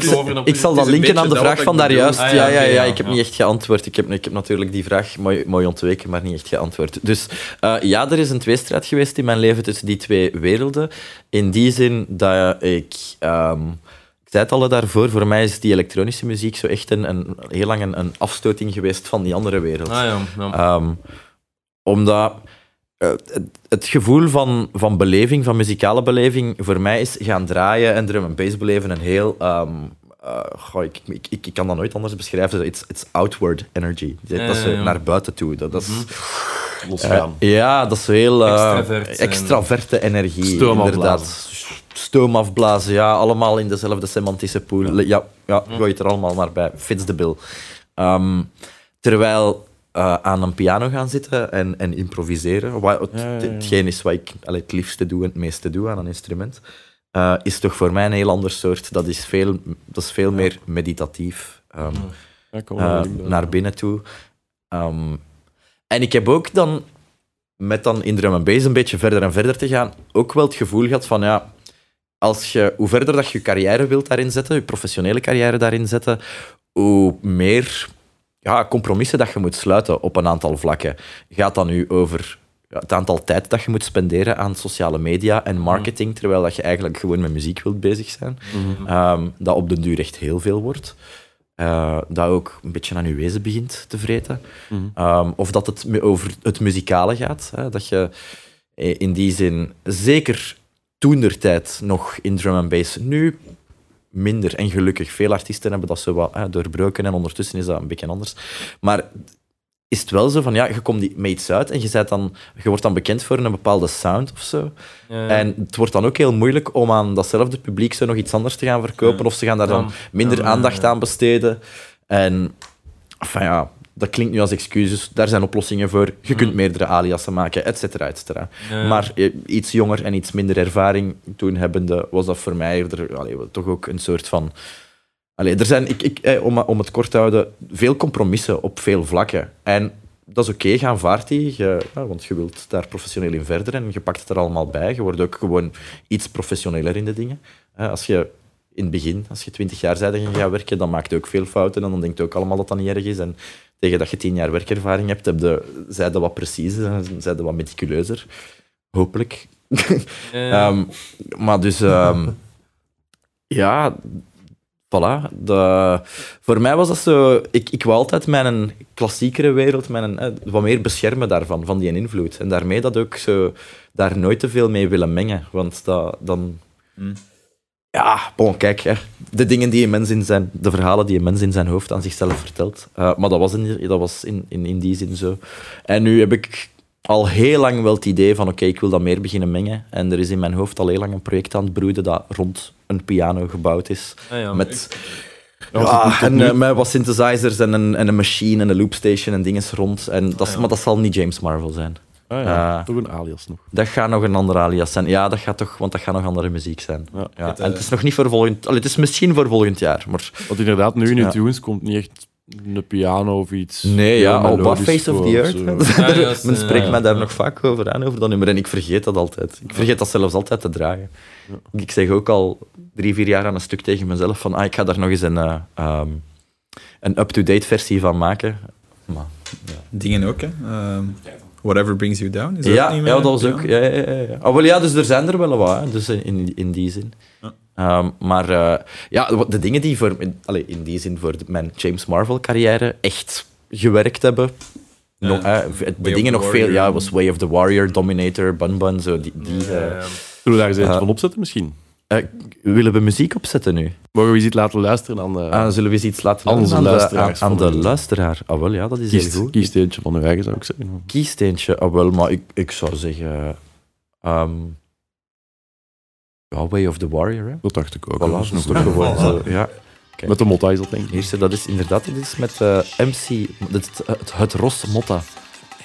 ik, zal dat linken aan de vraag van daar juist. Ah, ja, ja, ja, ik heb niet echt geantwoord. Ik heb, ik heb natuurlijk die vraag mooi, mooi ontweken, maar niet echt geantwoord. Dus eh, ja, er is een tweestrijd geweest in mijn leven tussen die twee werelden. In die zin dat ik... ehm, ik zei het al daarvoor, voor mij is die elektronische muziek zo echt een, een, heel lang een, een afstoting geweest van die andere wereld. Ah ja, ja. Ehm, omdat eh, het, het gevoel van, van beleving, van muzikale beleving, voor mij is gaan draaien en drum en bass beleven een heel... eh, goh, ik, ik, ik, ik kan dat nooit anders beschrijven. It's, it's outward energy. Dat Ja, is ja, ja. naar buiten toe. Dat, dat is, Losgaan. eh, ja, dat is heel... eh, Extravert extraverte energie. Stoom inderdaad. Stoom afblazen, ja. Allemaal in dezelfde semantische pool. Ja, ja, gooi het er allemaal maar bij. Fits de bill. Ehm, terwijl eh, aan een piano gaan zitten en, en improviseren, wat het, Ja, ja, ja. hetgeen is wat ik allee, het liefste doe en het meeste doe aan een instrument, eh, is toch voor mij een heel ander soort. Dat is veel, dat is veel meer meditatief. Ehm, eh, naar binnen toe. Ehm, en ik heb ook dan, met dan in drum en bass een beetje verder en verder te gaan, ook wel het gevoel gehad van, ja, als je, hoe verder dat je je carrière wilt daarin zetten, je professionele carrière daarin zetten, hoe meer ja, compromissen dat je moet sluiten op een aantal vlakken. Gaat dan nu over het aantal tijd dat je moet spenderen aan sociale media en marketing, terwijl dat je eigenlijk gewoon met muziek wilt bezig zijn. Mhm. Ehm, dat op den duur echt heel veel wordt. Eh, dat ook een beetje aan je wezen begint te vreten. Mhm. Ehm, of dat het over het muzikale gaat. Hè, dat je in die zin, zeker toentertijd nog in drum en bass, nu minder. En gelukkig, veel artiesten hebben dat zo wat hè, doorbroken en ondertussen is dat een beetje anders. Maar is het wel zo van, ja, je komt die- met iets uit en je, bent dan, je wordt dan bekend voor een bepaalde sound of zo. Ja. En het wordt dan ook heel moeilijk om aan datzelfde publiek zo nog iets anders te gaan verkopen. Ja. Of ze gaan daar dan minder aandacht aan besteden. En enfin, ja, dat klinkt nu als excuses. Daar zijn oplossingen voor. Je kunt meerdere aliasen maken, et cetera, et cetera. Ja. Maar eh, iets jonger en iets minder ervaring toen hebbende, was dat voor mij eerder, allee, wel toch ook een soort van... Allee, er zijn, ik, ik, eh, om, om het kort te houden, veel compromissen op veel vlakken. En dat is oké, gaan vaart die, je- ja, want je wilt daar professioneel in verder en je pakt het er allemaal bij. Je wordt ook gewoon iets professioneler in de dingen. Eh, Als je in het begin, als je twintig jaar je gaat werken, dan maak je ook veel fouten en dan denk je ook allemaal dat dat niet erg is. En tegen dat je tien jaar werkervaring hebt, heb zij dat wat preciezer, zij dat wat meticuleuzer. Hopelijk. Eh, Ehm, maar dus, ehm, ja, voilà. De, voor mij was dat zo. Ik, ik wou altijd mijn klassiekere wereld, mijn, eh, wat meer beschermen daarvan, van die invloed. En daarmee dat ook zo, daar nooit te veel mee willen mengen. Want dat, dan. Hmm. Ja, bon, kijk, hè, de dingen die een mens in zijn, de verhalen die een mens in zijn hoofd aan zichzelf vertelt. Eh, maar dat was, in, dat was in, in, in die zin zo. En nu heb ik al heel lang wel het idee van oké, ik wil dat meer beginnen mengen. En er is in mijn hoofd al heel lang een project aan het broeden dat rond een piano gebouwd is. ah, ja. Met, Ja, en, nu- eh, met wat synthesizers en een, en een machine en een loopstation en dingen rond. En dat, Ah, ja. Maar dat zal niet James Marvel zijn. Ah, ja. eh, Toch een alias nog. Dat gaat nog een andere alias zijn. Ja, dat gaat toch, want dat gaat nog andere muziek zijn. Ja. Ja. Het, En eh, het is nog niet voor volgend... Allee, het is misschien voor volgend jaar, maar... Want inderdaad, nu in Ja. de tunes komt niet echt een piano of iets. Nee, ja, melodisch Face of the Earth. zo. Ja, juist, Men ja, spreekt ja, mij daar ja. nog vaak over aan, over dat nummer. En ik vergeet dat altijd. Ik vergeet dat zelfs altijd te dragen. Ik zeg ook al drie, vier jaar aan een stuk tegen mezelf van ah, ik ga daar nog eens een, eh, ehm, een up-to-date versie van maken. Maar, Dingen ook, hè. Ehm, whatever brings you down. Is dat ja, niet ja, dat was ook. Ja, ja, ja, ja. Ah, wel, ja, dus er zijn er wel wat, hè, dus in, in die zin. Ja. Ehm, maar eh, ja, de dingen die voor, in, allee, in die zin voor mijn James Marvel-carrière echt gewerkt hebben. Ja. Nog, eh, de dingen nog veel, ja, was Way of the Warrior, Dominator, Bun Bun, zo die. die Ja, eh, ja. Zullen we daar eens Eh, van opzetten misschien? Eh, willen we muziek opzetten nu? Mogen we eens iets laten luisteren aan de... Ah, zullen we eens iets laten Aan aan, de, aan, de de- luisteraar? Ah, wel, ja, dat is heel kiest, goed. kiest eentje van uw eigen, zou ik zeggen. kiesteentje. Ah, wel, maar ik, ik zou zeggen... ehm, ja, Way of the Warrior, hè. Dat dacht ik ook. Voilà, Dat is is nog goed. gewoon zo, ja. Met de motta is dat, denk ik. Eerste, dat is inderdaad, dit is met eh, MC, het, het, het Ros Motta,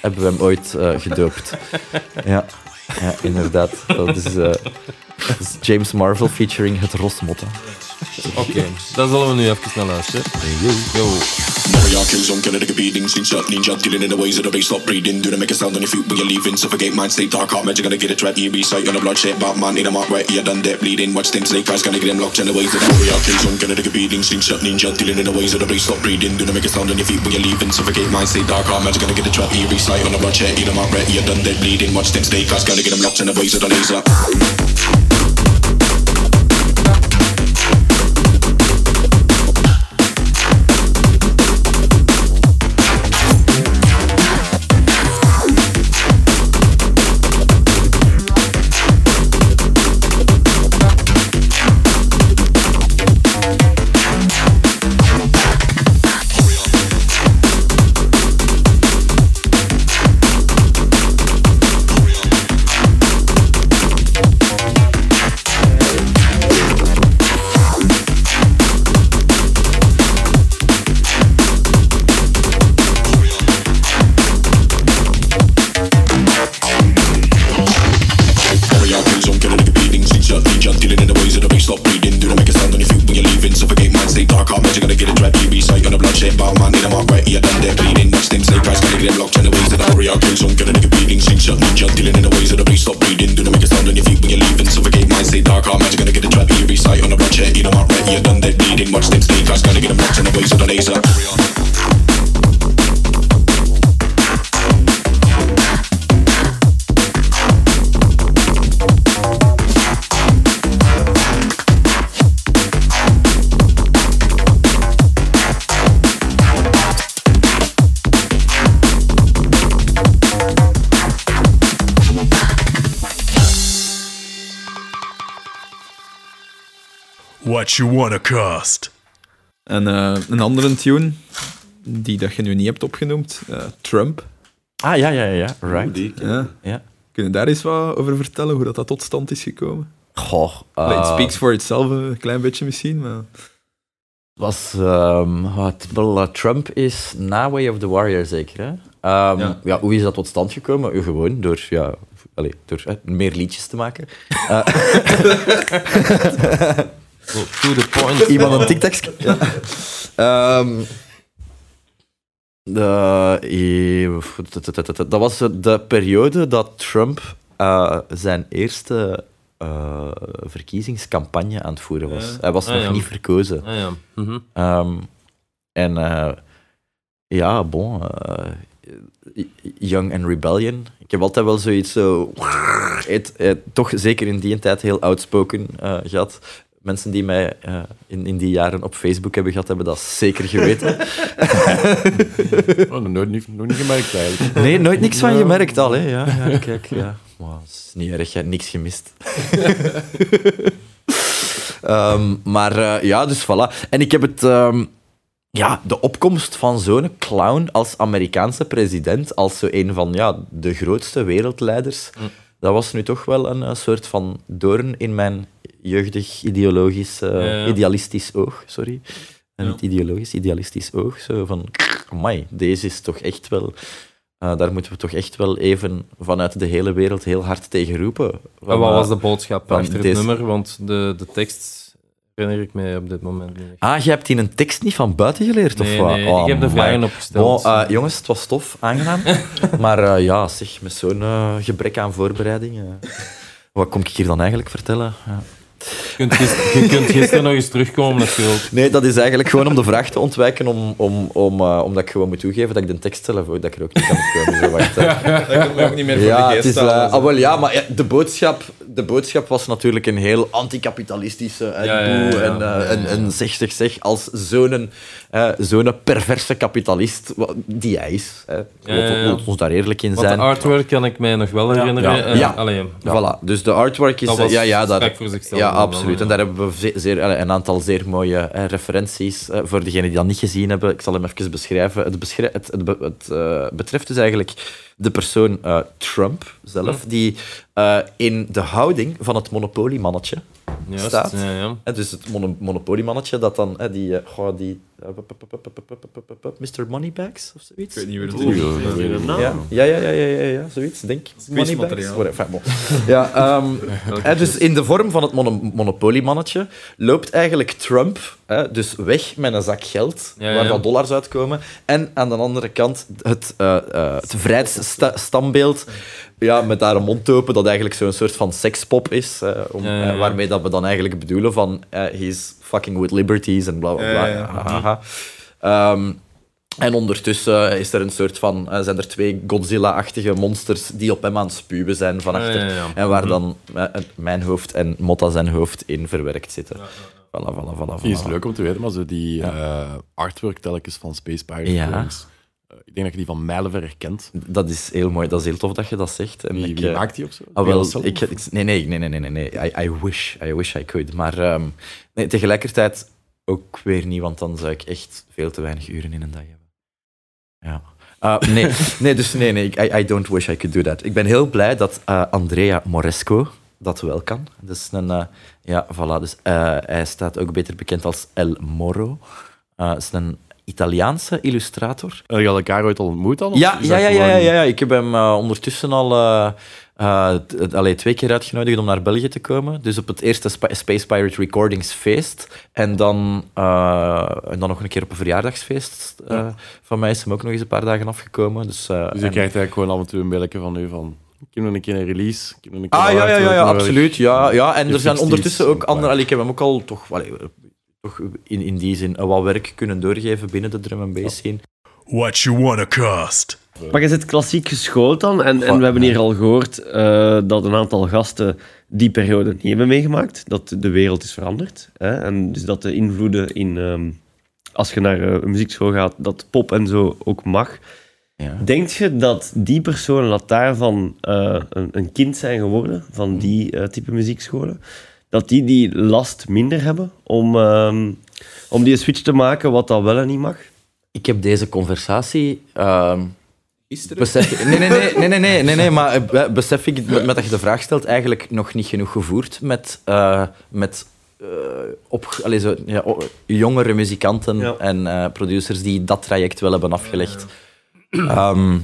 hebben we hem ooit eh, gedoopt. ja. ja, inderdaad. Dat is, eh, dat is James Marvel featuring het Ros Motta. Oké, dan zullen we nu even naar luisteren. Yo. Warrior kills on the beating, seen shot ninja dealing in the ways of the bass, stop breathing. Do the make a sound on your feet when you're leaving. Suffocate mind state, dark heart magic, gonna get it trap. EB sight on the bloodshed, Batman in a mark right here, done dead bleeding. Watch them snake eyes, gonna get them locked in the ways of the warrior kills on the beating, seen shot ninja dealing in the ways of the bass, stop breathing. Do the make a sound on your feet when you're leaving. Suffocate mind state, dark heart magic, gonna get it trap. EB sight on the bloodshed, in a mark right here, done dead bleeding. Watch them snake eyes, gonna get them locked in the ways of the laser. What you wanna cost? En eh, een andere tune, die dat je nu niet hebt opgenoemd, eh, Trump. Ah, ja, ja, ja, right. Ja. Ja. Kun je daar eens wat over vertellen, hoe dat, dat tot stand is gekomen? Goh, het eh, speaks for itself een klein beetje misschien, maar... was ehm, wat, wel, eh, Trump is na Way of the Warrior zeker. Hè? Ehm, Ja. ja. hoe is dat tot stand gekomen? Gewoon door, ja, allee, door eh, meer liedjes te maken. Eh, Oh, to the point. iemand een TikTok. Ja. Ehm, de, eh, dat was de periode dat Trump eh, zijn eerste eh, verkiezingscampagne aan het voeren was. Ja. Hij was Ah, nog ja. niet verkozen. Ah, ja. Mhm. Ehm, en eh, ja, bon. eh, Young and Rebellion. Ik heb altijd wel zoiets zo... Het, toch zeker in die tijd heel outspoken eh, gehad. Mensen die mij eh, in, in die jaren op Facebook hebben gehad, hebben dat zeker geweten. Oh, nooit, niet- nog niet gemerkt eigenlijk. Nee, nooit niks van gemerkt al. Hè. Ja, ja, kijk, ja. Wow, is niet erg, hebt niks gemist. Ehm, maar eh, ja, dus voilà. En ik heb het... ehm, ja, de opkomst van zo'n clown als Amerikaanse president, als zo een van ja, de grootste wereldleiders, dat was nu toch wel een, eh, soort van doorn in mijn jeugdig ideologisch, eh, idealistisch oog. Sorry. En niet ideologisch, idealistisch oog. Zo van, amai, deze is toch echt wel... eh, daar moeten we toch echt wel even vanuit de hele wereld heel hard tegen roepen. En wat was de boodschap achter het deze- nummer? Want de, de tekst herinner ik mij op dit moment niet. Ah, je hebt die een tekst niet van buiten geleerd, Nee, of wat? nee, Oh, ik heb de amai. vragen opgesteld. Eh, jongens, het was tof, aangenaam. maar eh, ja, zeg, met zo'n eh, gebrek aan voorbereiding... wat kom ik hier dan eigenlijk vertellen? Ja. Je, kunt gisteren, je kunt gisteren nog eens terugkomen natuurlijk. Nee, dat is eigenlijk gewoon om de vraag te ontwijken, om, om, om, eh, omdat ik gewoon moet toegeven dat ik de tekst zelf ook, dat ik er ook niet kan komen. Zo, wacht, eh. Dat kan me ook niet meer voor Ja, de het geest is, eh, halen. ah, wel, ja, maar ja, de, boodschap, de boodschap was natuurlijk een heel anticapitalistische en Ja, ja, ja, boe ja. en, eh, en, en zeg, zeg, zeg, als zo'n eh, zo'n perverse kapitalist, die hij is. Hè. We ons daar eerlijk in Want zijn. de artwork kan ik mij nog wel herinneren. Ja. Eh, Ja. allee, Voilà, dus de artwork is... Dat eh, was ja, ja, spek voor zichzelf ja, absoluut. En daar hebben we ze- zeer, een aantal zeer mooie referenties. eh, voor degenen die dat niet gezien hebben, ik zal hem even beschrijven. Het, beschrij- het, het, eh, betreft dus eigenlijk de persoon Trump zelf, die in de houding van het monopoliemannetje Juist, staat. Ja, ja. Dus het mon monopoliemannetje dat dan die, goh, die Mr. Moneybags of zoiets. Ik weet niet hoe het is. Ja, ja, ja, ja, ja, zoiets, denk Moneybags. ja, dus in de vorm van het monopoliemannetje loopt eigenlijk Trump dus weg met een zak geld, waar van dollars uitkomen, en aan de andere kant het, het het vrijheidsstandbeeld ja, met daar een mond open, dat eigenlijk zo'n soort van sekspop is. eh, om, Ja, ja, ja. eh, waarmee dat we dan eigenlijk bedoelen van eh, he's fucking with liberties en bla bla bla. Ja. Ehm, en ondertussen is er een soort van, zijn er twee Godzilla-achtige monsters die op hem aan het spuwen zijn van achter. Ja, ja, ja. En waar dan eh, mijn hoofd en Motta zijn hoofd in verwerkt zitten. Voilà, voilà, voilà, is leuk om te weten, maar zo die eh, artwork telkens van Space Pirates. Films, ik denk dat je die van mijlenver herkent. Dat is heel mooi, dat is heel tof dat je dat zegt. En Wie, ik, wie eh, maakt die of zo? Ah, wel, ik, ik- nee, nee, nee, nee, nee, nee. I, I wish, I wish I could. Maar ehm, nee, tegelijkertijd ook weer niet, want dan zou ik echt veel te weinig uren in een dag hebben. Ja. Ah, nee, nee, dus nee, nee, I, I don't wish I could do that. Ik ben heel blij dat eh, Andrea Moresco dat wel kan. Dus een, eh, ja, voilà. Dus, eh, hij staat ook beter bekend als El Moro. Eh, is een Italiaanse illustrator. Heb je elkaar ooit al ontmoet dan? Ja, ja, ja, ja, ja. Ik heb hem eh, ondertussen al eh, eh, allee, twee keer uitgenodigd om naar België te komen. Dus op het eerste Spa- Space Pirate Recordings feest. En dan, en dan nog een keer op een verjaardagsfeest. Van mij is hem ook nog eens een paar dagen afgekomen. Dus, Dus je krijgt eigenlijk gewoon af en toe een belletje van u van... Kunnen we een keer een release? Kunnen we een keer Ah, ja, ja, ja, absoluut. Ja, ja. En er zijn ondertussen ook andere... Ik heb hem ook al toch, toch in, in die zin wat werk kunnen doorgeven binnen de drum and bass scene. What you wanna cost? Maar je zit klassiek geschoold dan. En, en we hebben hier al gehoord eh, dat een aantal gasten die periode niet hebben meegemaakt. Dat de wereld is veranderd. Hè? En dus dat de invloeden in... ehm, als je naar eh, een muziekschool gaat, dat pop en zo ook mag. Ja. Denk je dat die personen dat daarvan eh, een, een kind zijn geworden, van die eh, type muziekscholen, dat die die last minder hebben om, ehm, om die switch te maken wat dat wel en niet mag? Ik heb deze conversatie... ehm, Gisteren? Besef, nee, nee, nee, nee, nee, nee, nee, nee, maar eh, be- besef ik, met, met dat je de vraag stelt, eigenlijk nog niet genoeg gevoerd met, eh, met eh, op, allee, zo, ja, jongere muzikanten Ja. en eh, producers die dat traject wel hebben afgelegd. Ehm,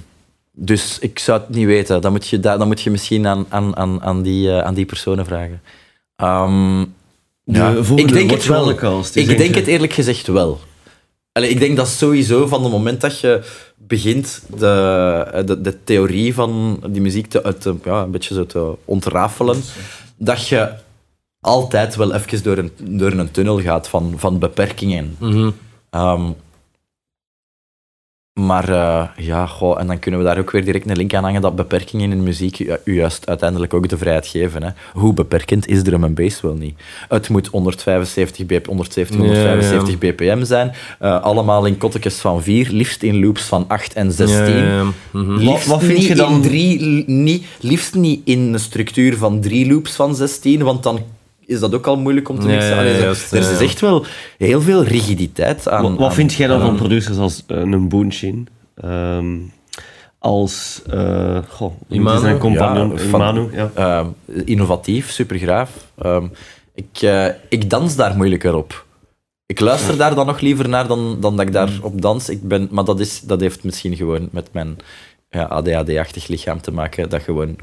dus ik zou het niet weten. Dan moet je, da- dan moet je misschien aan, aan, aan, aan, die, aan die personen vragen. Ehm, ja, ik denk het wel. Ik denk het eerlijk gezegd wel. Allee, ik denk dat sowieso van het moment dat je begint de, de, de theorie van die muziek te, uit te- ja, een beetje zo te ontrafelen, dat je altijd wel even door een, door een tunnel gaat van, van beperkingen. Mhm. Ehm, maar eh, ja, goh, en dan kunnen we daar ook weer direct een link aan hangen dat beperkingen in de muziek u, u juist uiteindelijk ook de vrijheid geven. Hè. Hoe beperkend is drum en bass wel niet? Het moet 175 bp, 170, 175 bpm zijn. eh, allemaal in kottekes van 4, liefst in loops van 8 en 16. Ja, ja, ja. Mhm. Liefst, Wat- wat vind je dan- in drie, li- niet, liefst niet in een structuur van drie loops van 16, want dan is dat ook al moeilijk om te mixen. ja, Allee, juist, er is ja. echt wel heel veel rigiditeit aan. Wat, wat aan- vind jij dan aan- van producers als eh, een Boonshin? Ehm als uh, goh, Imanu? zijn compagnon, Ja, van- Imanu, ja. Ehm, innovatief, supergraaf. Ehm ik, eh, ik dans daar moeilijker op. Ik luister daar dan nog liever naar dan, dan dat ik daar op dans. Ik ben, maar dat, is, dat heeft misschien gewoon met mijn ja, ADHD-achtig lichaam te maken, dat gewoon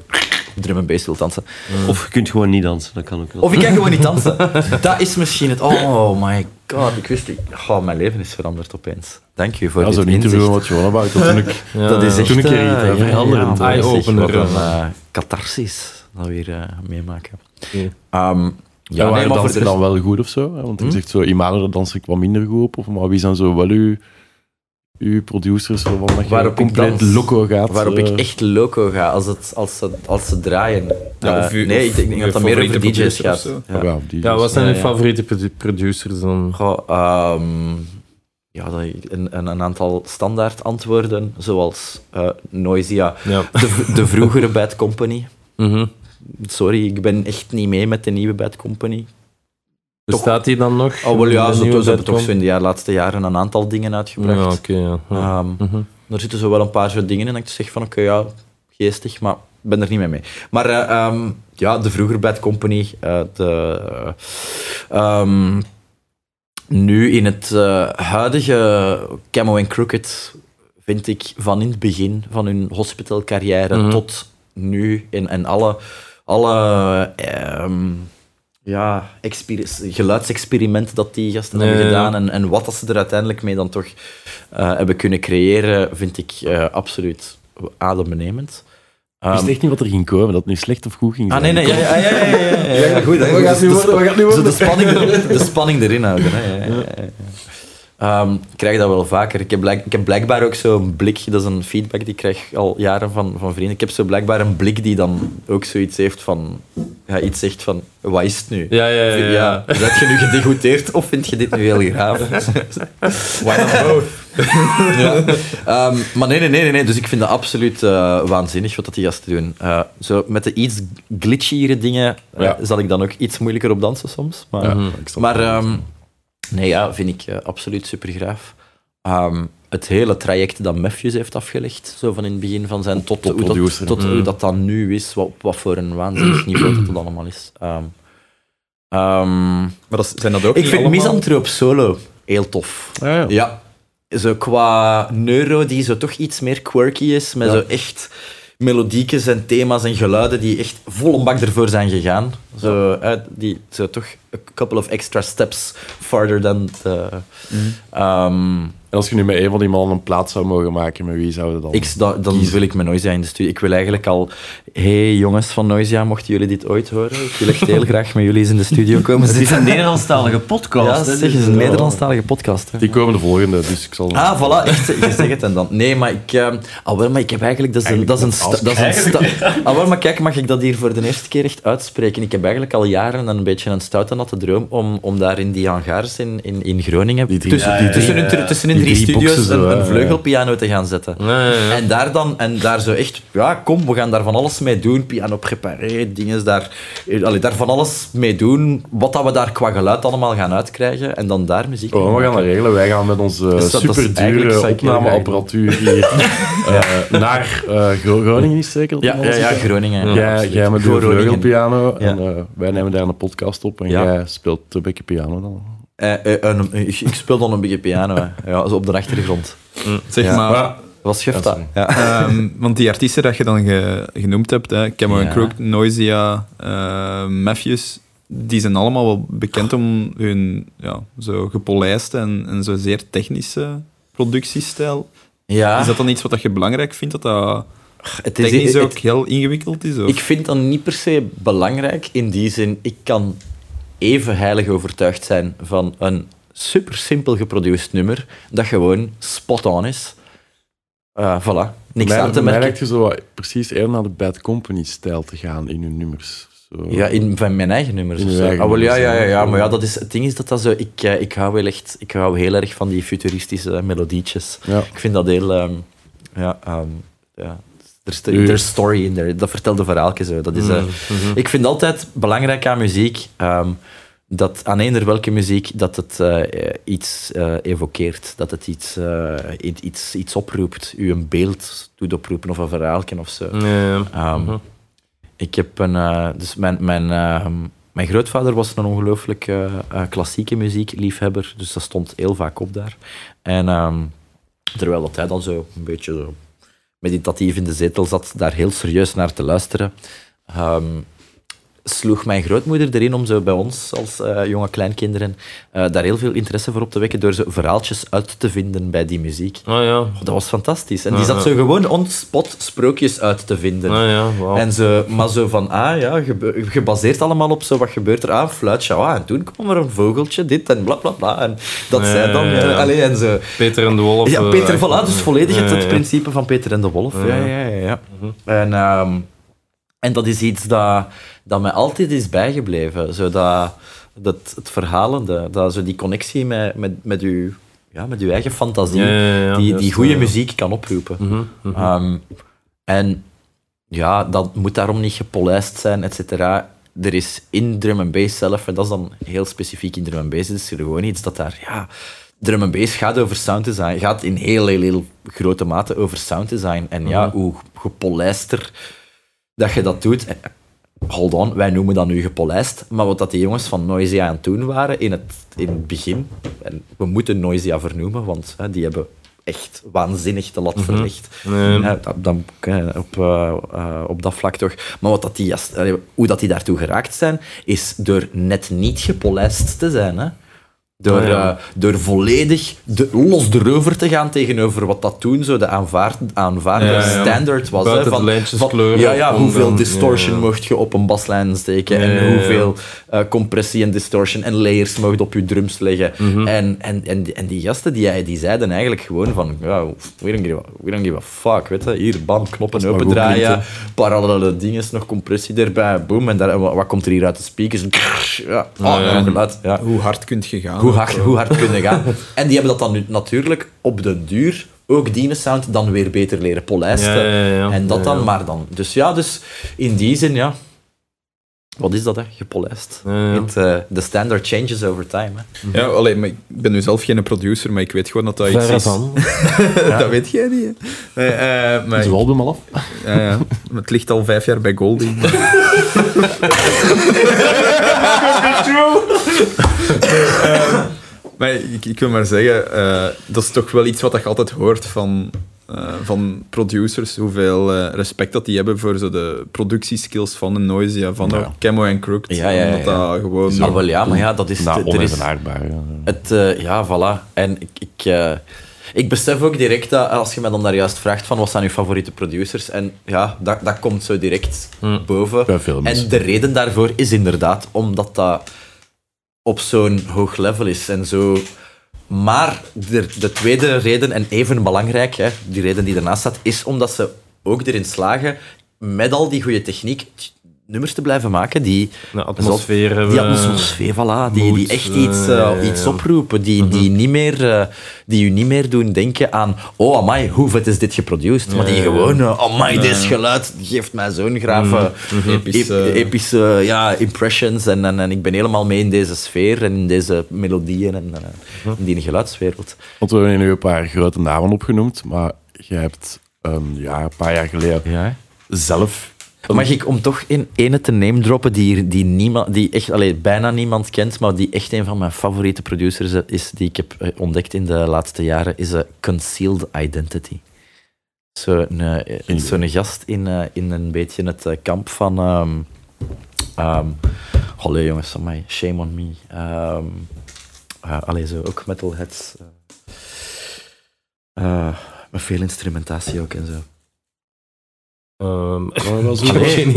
drum en bass wil dansen. Of je kunt gewoon niet dansen, dat kan ook wel. Of ik kan gewoon niet dansen. Dat is misschien het... Oh my god, ik wist... niet- Oh, mijn leven is veranderd opeens. Dank u voor Ja, dit inzicht. interview wat je gewoon about. Dat toen ik, Ja, Dat is echt Toen een keer eh, iets, hè, ja, veranderend, ja, hè. zeg, Eye-opener, Wat een eh, catharsis dat we hier eh, meemaken. Oké. Ehm, ja, ja, nee, maar je dan wel goed of zo? hè? Want je Hm? zegt zo, Imano, daar dans ik wat minder goed op. Of, maar wie zijn zo wel uw, uw producers waarvan dat Waarop ik compleet dans, loco gaat? Waarop eh, ik echt loco ga als, het, als, ze, als ze draaien. Ja, Eh, of u- nee, of ik denk dat dat meer over DJ's gaat. zo. Ja. Ja, die Ja, wat zijn uw ja. favoriete produ- producers dan? Goh, ehm, ja, dat- een, een, een aantal standaard antwoorden, zoals eh Noisia, Ja. de, de vroegere Bad Company. Mhm. Sorry, ik ben echt niet mee met de nieuwe Bad Company. Bestaat die dan nog? Oh, wel ja, ze, hebben toch zo in de laatste jaren een aantal dingen uitgebracht. Ja, oké. ja. Ja. Ehm, Mhm. Er zitten zo wel een paar zo dingen in dat ik zeg van oké, ja, geestig, maar ik ben er niet mee mee. Maar eh, ehm, ja, de vroeger Bad Company, eh, de, ehm, nu in het eh, huidige Camo Crooked vind ik van in het begin van hun hospitalcarrière Mhm. tot nu en, en alle, alle ja, exper- geluidsexperimenten dat die gasten Ja, hebben ja, ja. gedaan en, en wat dat ze er uiteindelijk mee dan toch eh, hebben kunnen creëren, vind ik eh, absoluut adembenemend. Ik Ehm, wist echt niet wat er ging komen, dat het nu slecht of goed ging ah, zijn. nee, nee, ja, ja, ja, ja, ja, ja, ja. goed, hè. Wat gaat Dus nu de worden? Wat gaat nu Zo worden? de spanning, de spanning erin houden. Hè. Ja, ja, ja, Ehm, ik krijg dat wel vaker. Ik heb, blijk- ik heb blijkbaar ook zo'n blik, dat is een feedback die ik krijg al jaren van, van vrienden. Ik heb zo blijkbaar een blik die dan ook zoiets heeft van, ja, iets zegt van, wat is het nu? Ja, ja, ja. ja. Ja, ben je nu gedegoûteerd of vind je dit nu heel graaf? Why not both? ja. Ehm, maar nee, nee, nee, nee. Dus ik vind dat absoluut eh, waanzinnig wat dat die gasten doen. Eh, zo met de iets glitchiere dingen eh, Ja. zal ik dan ook iets moeilijker op dansen soms. Maar, Ja, ik snap maar. Nee, ja, vind ik eh, absoluut supergraaf. Ehm het hele traject dat Matthews heeft afgelegd, zo van in het begin van zijn tot, Tot hoe, dat, tot hoe dat dan nu is, wat, wat voor een waanzinnig niveau dat het allemaal is. Ehm, ehm, Maar dat, zijn dat ook ik vind allemaal... Misanthrope solo heel tof. Ja, ja. Ja, zo qua neuro die zo toch iets meer quirky is, met Ja. zo echt melodiekjes en thema's en geluiden die echt vol een bak ervoor zijn gegaan. Zo, die zo toch a couple of extra steps farther than the... Ehm, En als je nu met een van die mannen een plaat zou mogen maken, met wie zou je dan... ik, da- dan wil ik met Noisia in de studio. Ik wil eigenlijk al... hey, jongens van Noisia, mochten jullie dit ooit horen? Ik wil echt heel graag met jullie eens in de studio komen Het is zitten. een Nederlandstalige podcast. Ja, hè, zeg, dus, het is een eh, Nederlandstalige podcast. Hè. Die komen de volgende, dus ik zal... Ah, voilà, echt, je zegt het en dan. Nee, maar ik... eh, ah, wel, maar ik heb eigenlijk... Dat is een, dat is een, sta- dat is een sta- ah, wel, maar kijk, mag ik dat hier voor de eerste keer echt uitspreken? Ik heb eigenlijk al jaren een beetje een stoute natte droom om, om daar in die hangars in, in, in Groningen, Die drie- tussen, ja, ja, tussen, ja, Die drie, drie studio's, boxen een, vleugelpiano te gaan zetten. En daar dan, en daar zo echt, ja, kom, we gaan daar van alles mee doen. Piano preparé, dingen daar, eh, allee, daar van alles mee doen. Wat dat we daar qua geluid allemaal gaan uitkrijgen. En dan daar muziek Oh, we gaan dat regelen. Wij gaan met onze Dus ik heel opnameapparatuur hier eh, naar eh, Gro- Groningen is zeker? Ja, ja? Groningen. ja, Jij, met de vleugelpiano en eh, wij nemen daar een podcast op en jij speelt een beetje piano dan. Eh, eh, een- ik, ik speel dan een beetje piano, ja, zo op de achtergrond. Zeg Ja. maar, Wat schuft dat? Ja. ehm, want die artiesten dat je dan ge- genoemd hebt, hè, Cameron Ja. Crook, Noisia, eh, Matthews, die zijn allemaal wel bekend om hun ja, zo gepolijste en, en zo zeer technische productiestijl. ja. Is dat dan iets wat je belangrijk vindt, dat dat het is, technisch het- ook heel ingewikkeld is? Of? Ik vind dat niet per se belangrijk in die zin. Ik kan even heilig overtuigd zijn van een super simpel geproduceerd nummer dat gewoon spot on is. Eh, voilà, niks mij, aan te merken. lijkt je zo precies eerder naar de Bad Company-stijl te gaan in hun nummers. Zo. Ja, in van mijn eigen nummers. Of zo. eigen Ah, wel, ja, ja, ja, ja. maar ja, dat is, het ding is dat dat zo... Ik, eh, ik hou wel echt... Ik hou heel erg van die futuristische melodietjes. Ja. Ik vind dat heel... ehm, ja, ehm, ja. Er is is story in there. Dat vertelt de verhaaltje zo. Dat is, eh, Ik vind altijd belangrijk aan muziek... ehm, dat aan eender welke muziek dat het eh, iets eh, evokeert, dat het iets, iets- iets, oproept, u een beeld doet oproepen of een verhaaltje of zo. Ehm, Mhm. Ik heb een. dus mijn, mijn, ehm, mijn grootvader was een ongelooflijk klassieke muziekliefhebber, dus dat stond heel vaak op daar. En terwijl dat hij dan zo een beetje zo meditatief in de zetel zat, daar heel serieus naar te luisteren, ehm, sloeg mijn grootmoeder erin om zo bij ons als eh, jonge kleinkinderen eh, daar heel veel interesse voor op te wekken door zo verhaaltjes uit te vinden bij die muziek. Ah ja, Dat was fantastisch. En die zat zo gewoon on the spot sprookjes uit te vinden. ah ja, wauw. En zo, maar zo van, ah ja, gebaseerd allemaal op zo, wat gebeurt er? Ah, een fluitje, ah, en toen kwam er een vogeltje, dit en bla bla bla. En dat Ja, zei dan, ja, allee, en zo. Peter en de Wolf. Ja, eh, Peter, echt- voilà, dus volledig het, principe van Peter en de Wolf. Ja, Ja. ja, ja. ja. En, ehm, en dat is iets dat, dat mij altijd is bijgebleven. Zo dat, dat, het verhalende, dat, zo die connectie met, met, met, uw, ja, met uw eigen fantasie, Ja, die, die goede muziek kan oproepen. Mhm, mhm. Ehm, en ja, dat moet daarom niet gepolijst zijn, et cetera. Er is in drum and bass zelf, en dat is dan heel specifiek in drum and bass, is er gewoon iets dat daar, ja, drum and bass gaat over sound design, gaat in heel, heel, heel grote mate over sound design. En ja, hoe gepolijster dat je dat doet, eh, hold on, wij noemen dat nu gepolijst, maar wat dat die jongens van Noisia aan het doen waren in het, in het begin, en we moeten Noisia vernoemen, want hè, die hebben echt waanzinnig de lat verlegd. Nee. Ja, dat, eh, op, eh, eh, op dat vlak toch. Maar wat dat die, hoe dat die daartoe geraakt zijn, is door net niet gepolijst te zijn. Hè? Door, Ah, ja. eh, door volledig de, los erover te gaan tegenover wat dat toen zo de aanvaard, aanvaarde Ja, ja. standard was. Hè, lijntjes kleuren ja, ja, hoeveel dan- distortion ja, ja. mocht je op een baslijn steken Ja, en ja, ja. hoeveel eh, compressie en distortion en layers mocht je op je drums leggen. Mhm. en, en, en, die- en die gasten die, die zeiden eigenlijk gewoon van ja, we, don't give a, we don't give a fuck, weet je. Hier, bam, knoppen opendraaien, parallele dingen, nog compressie erbij, boom, en daar, wat, wat komt er hier uit de speakers? Ja, oh, Ja, ja. ja, geluid, ja. Hoe hard kunt je gaan? Hoe hard, hoe hard kunnen gaan. En die hebben dat dan nu natuurlijk op de duur, ook die sound, dan weer beter leren polijsten. Ja, ja, ja. En dat dan maar dan. Dus ja, dus in die zin, ja. Wat is dat, hè? Gepolijst. Ja, ja. Het, eh, the standard changes over time, hè. Ja, alleen, maar ik ben nu zelf geen producer, maar ik weet gewoon dat dat iets is. van. dat weet jij niet. Nee, eh, maar, album al af? ja, Het ligt al vijf jaar bij Goldie. Eh, maar ik, ik wil maar zeggen, eh, dat is toch wel iets wat je altijd hoort van, eh, van producers. Hoeveel eh, respect dat die hebben voor zo de productieskills van de Noisia, van Ja. Camo en Crooked. Ja, ja, ja, Omdat ja. dat gewoon... Ah, wel ja, maar ja, dat is... Nou. Ja. het, eh, ja, voilà. En ik... ik eh, ik besef ook direct dat als je me dan daar juist vraagt van wat zijn uw favoriete producers, en ja, dat, dat komt zo direct Hm. boven. Bij films. En de reden daarvoor is inderdaad omdat dat op zo'n hoog level is en zo. Maar de, de tweede reden, en even belangrijk, hè, die reden die ernaast staat, is omdat ze ook erin slagen met al die goede techniek nummers te blijven maken die De atmosfeer hebben. die atmosfeer, voilà, die, die echt eh, iets, eh, ja, ja, iets oproepen, die, die, niet meer, eh, die u niet meer doen denken aan oh, amai, hoe vet is dit geproduced? maar die gewoon, eh, amai, dit geluid geeft mij zo'n grave, Epische- ep- epische ja, impressions en, en, en ik ben helemaal mee in deze sfeer en in deze melodieën en eh, in die geluidswereld. Want we hebben nu een paar grote namen opgenoemd, maar jij hebt een, ja, een paar jaar geleden Ja, zelf... Mag ik om toch in ene te name droppen die, die, niemand, die echt, allee, bijna niemand kent, maar die echt een van mijn favoriete producers is, die ik heb eh, ontdekt in de laatste jaren, is uh, Concealed Identity. Zo'n eh, zo'n gast in, eh, in een beetje het eh, kamp van... ehm ehm, Allee jongens, amai, shame on me. Ehm eh, allee, zo ook metalheads. eh eh, met veel instrumentatie ook en zo. Ehm, Maar wel zo-.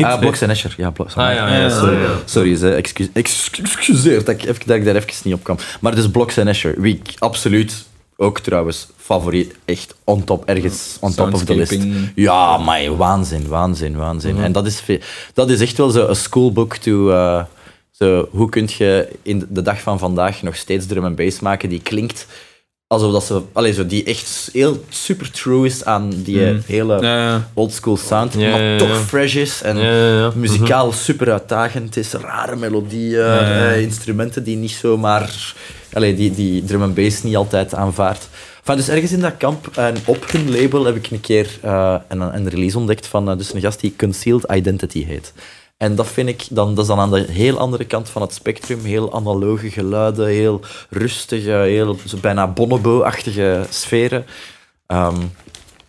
Ah, Blocks en Asher. Ja, Blocks. Ah, ja, ja, sorry, sorry, ja. sorry ze, excuus, ex- excuseer dat ik, even- dat ik daar even niet op kwam. Maar dus Blocks en Asher, wie ik absoluut ook trouwens favoriet, echt on top, ergens on top of the list. Ja, maar waanzin, waanzin, waanzin. En dat is, dat is echt wel zo een schoolbook to... eh, zo, hoe kun je in de dag van vandaag nog steeds drum en bass maken die klinkt alsof dat ze... Allee, zo, die echt heel super true is aan die eh, hele Ja, ja. oldschool sound, Ja, maar toch fresh is en Ja, ja, ja. muzikaal super uitdagend. Het is rare melodieën, ja. eh, instrumenten die niet zomaar... Allee, die, die drum en bass niet altijd aanvaardt. Enfin, dus ergens in dat kamp en op hun label heb ik een keer eh, een, een release ontdekt van eh, dus een gast die Concealed Identity heet. En dat vind ik dan, dat is dan aan de heel andere kant van het spectrum. Heel analoge geluiden, heel rustige, heel zo bijna bonobo-achtige sferen. Ehm,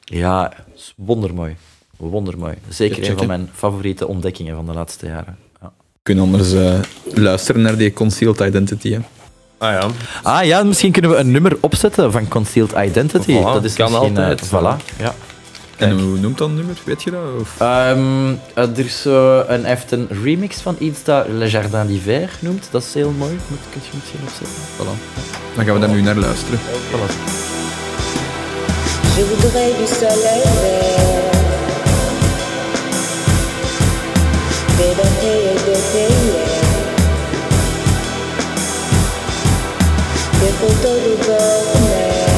ja, is wondermooi. Wondermooi. Zeker een van mijn favoriete ontdekkingen van de laatste jaren. Ja. kunnen anders eh, luisteren naar die Concealed Identity. Hè. Ah ja. Ah ja, misschien kunnen we een nummer opzetten van Concealed Identity. Voilà, dat is kan misschien, eh, altijd. voilà, ja. En hoe noemt dat nummer? Weet je dat? Of? Ehm, eh, er is zo een, heeft een remix van iets dat Le Jardin d'Hiver noemt. Dat is heel mooi. Moet, kun je misschien opzetten? Voilà. Dan gaan we daar nu naar luisteren. Voilà. Je voudrais du soleil vert, des théières, des photos de bord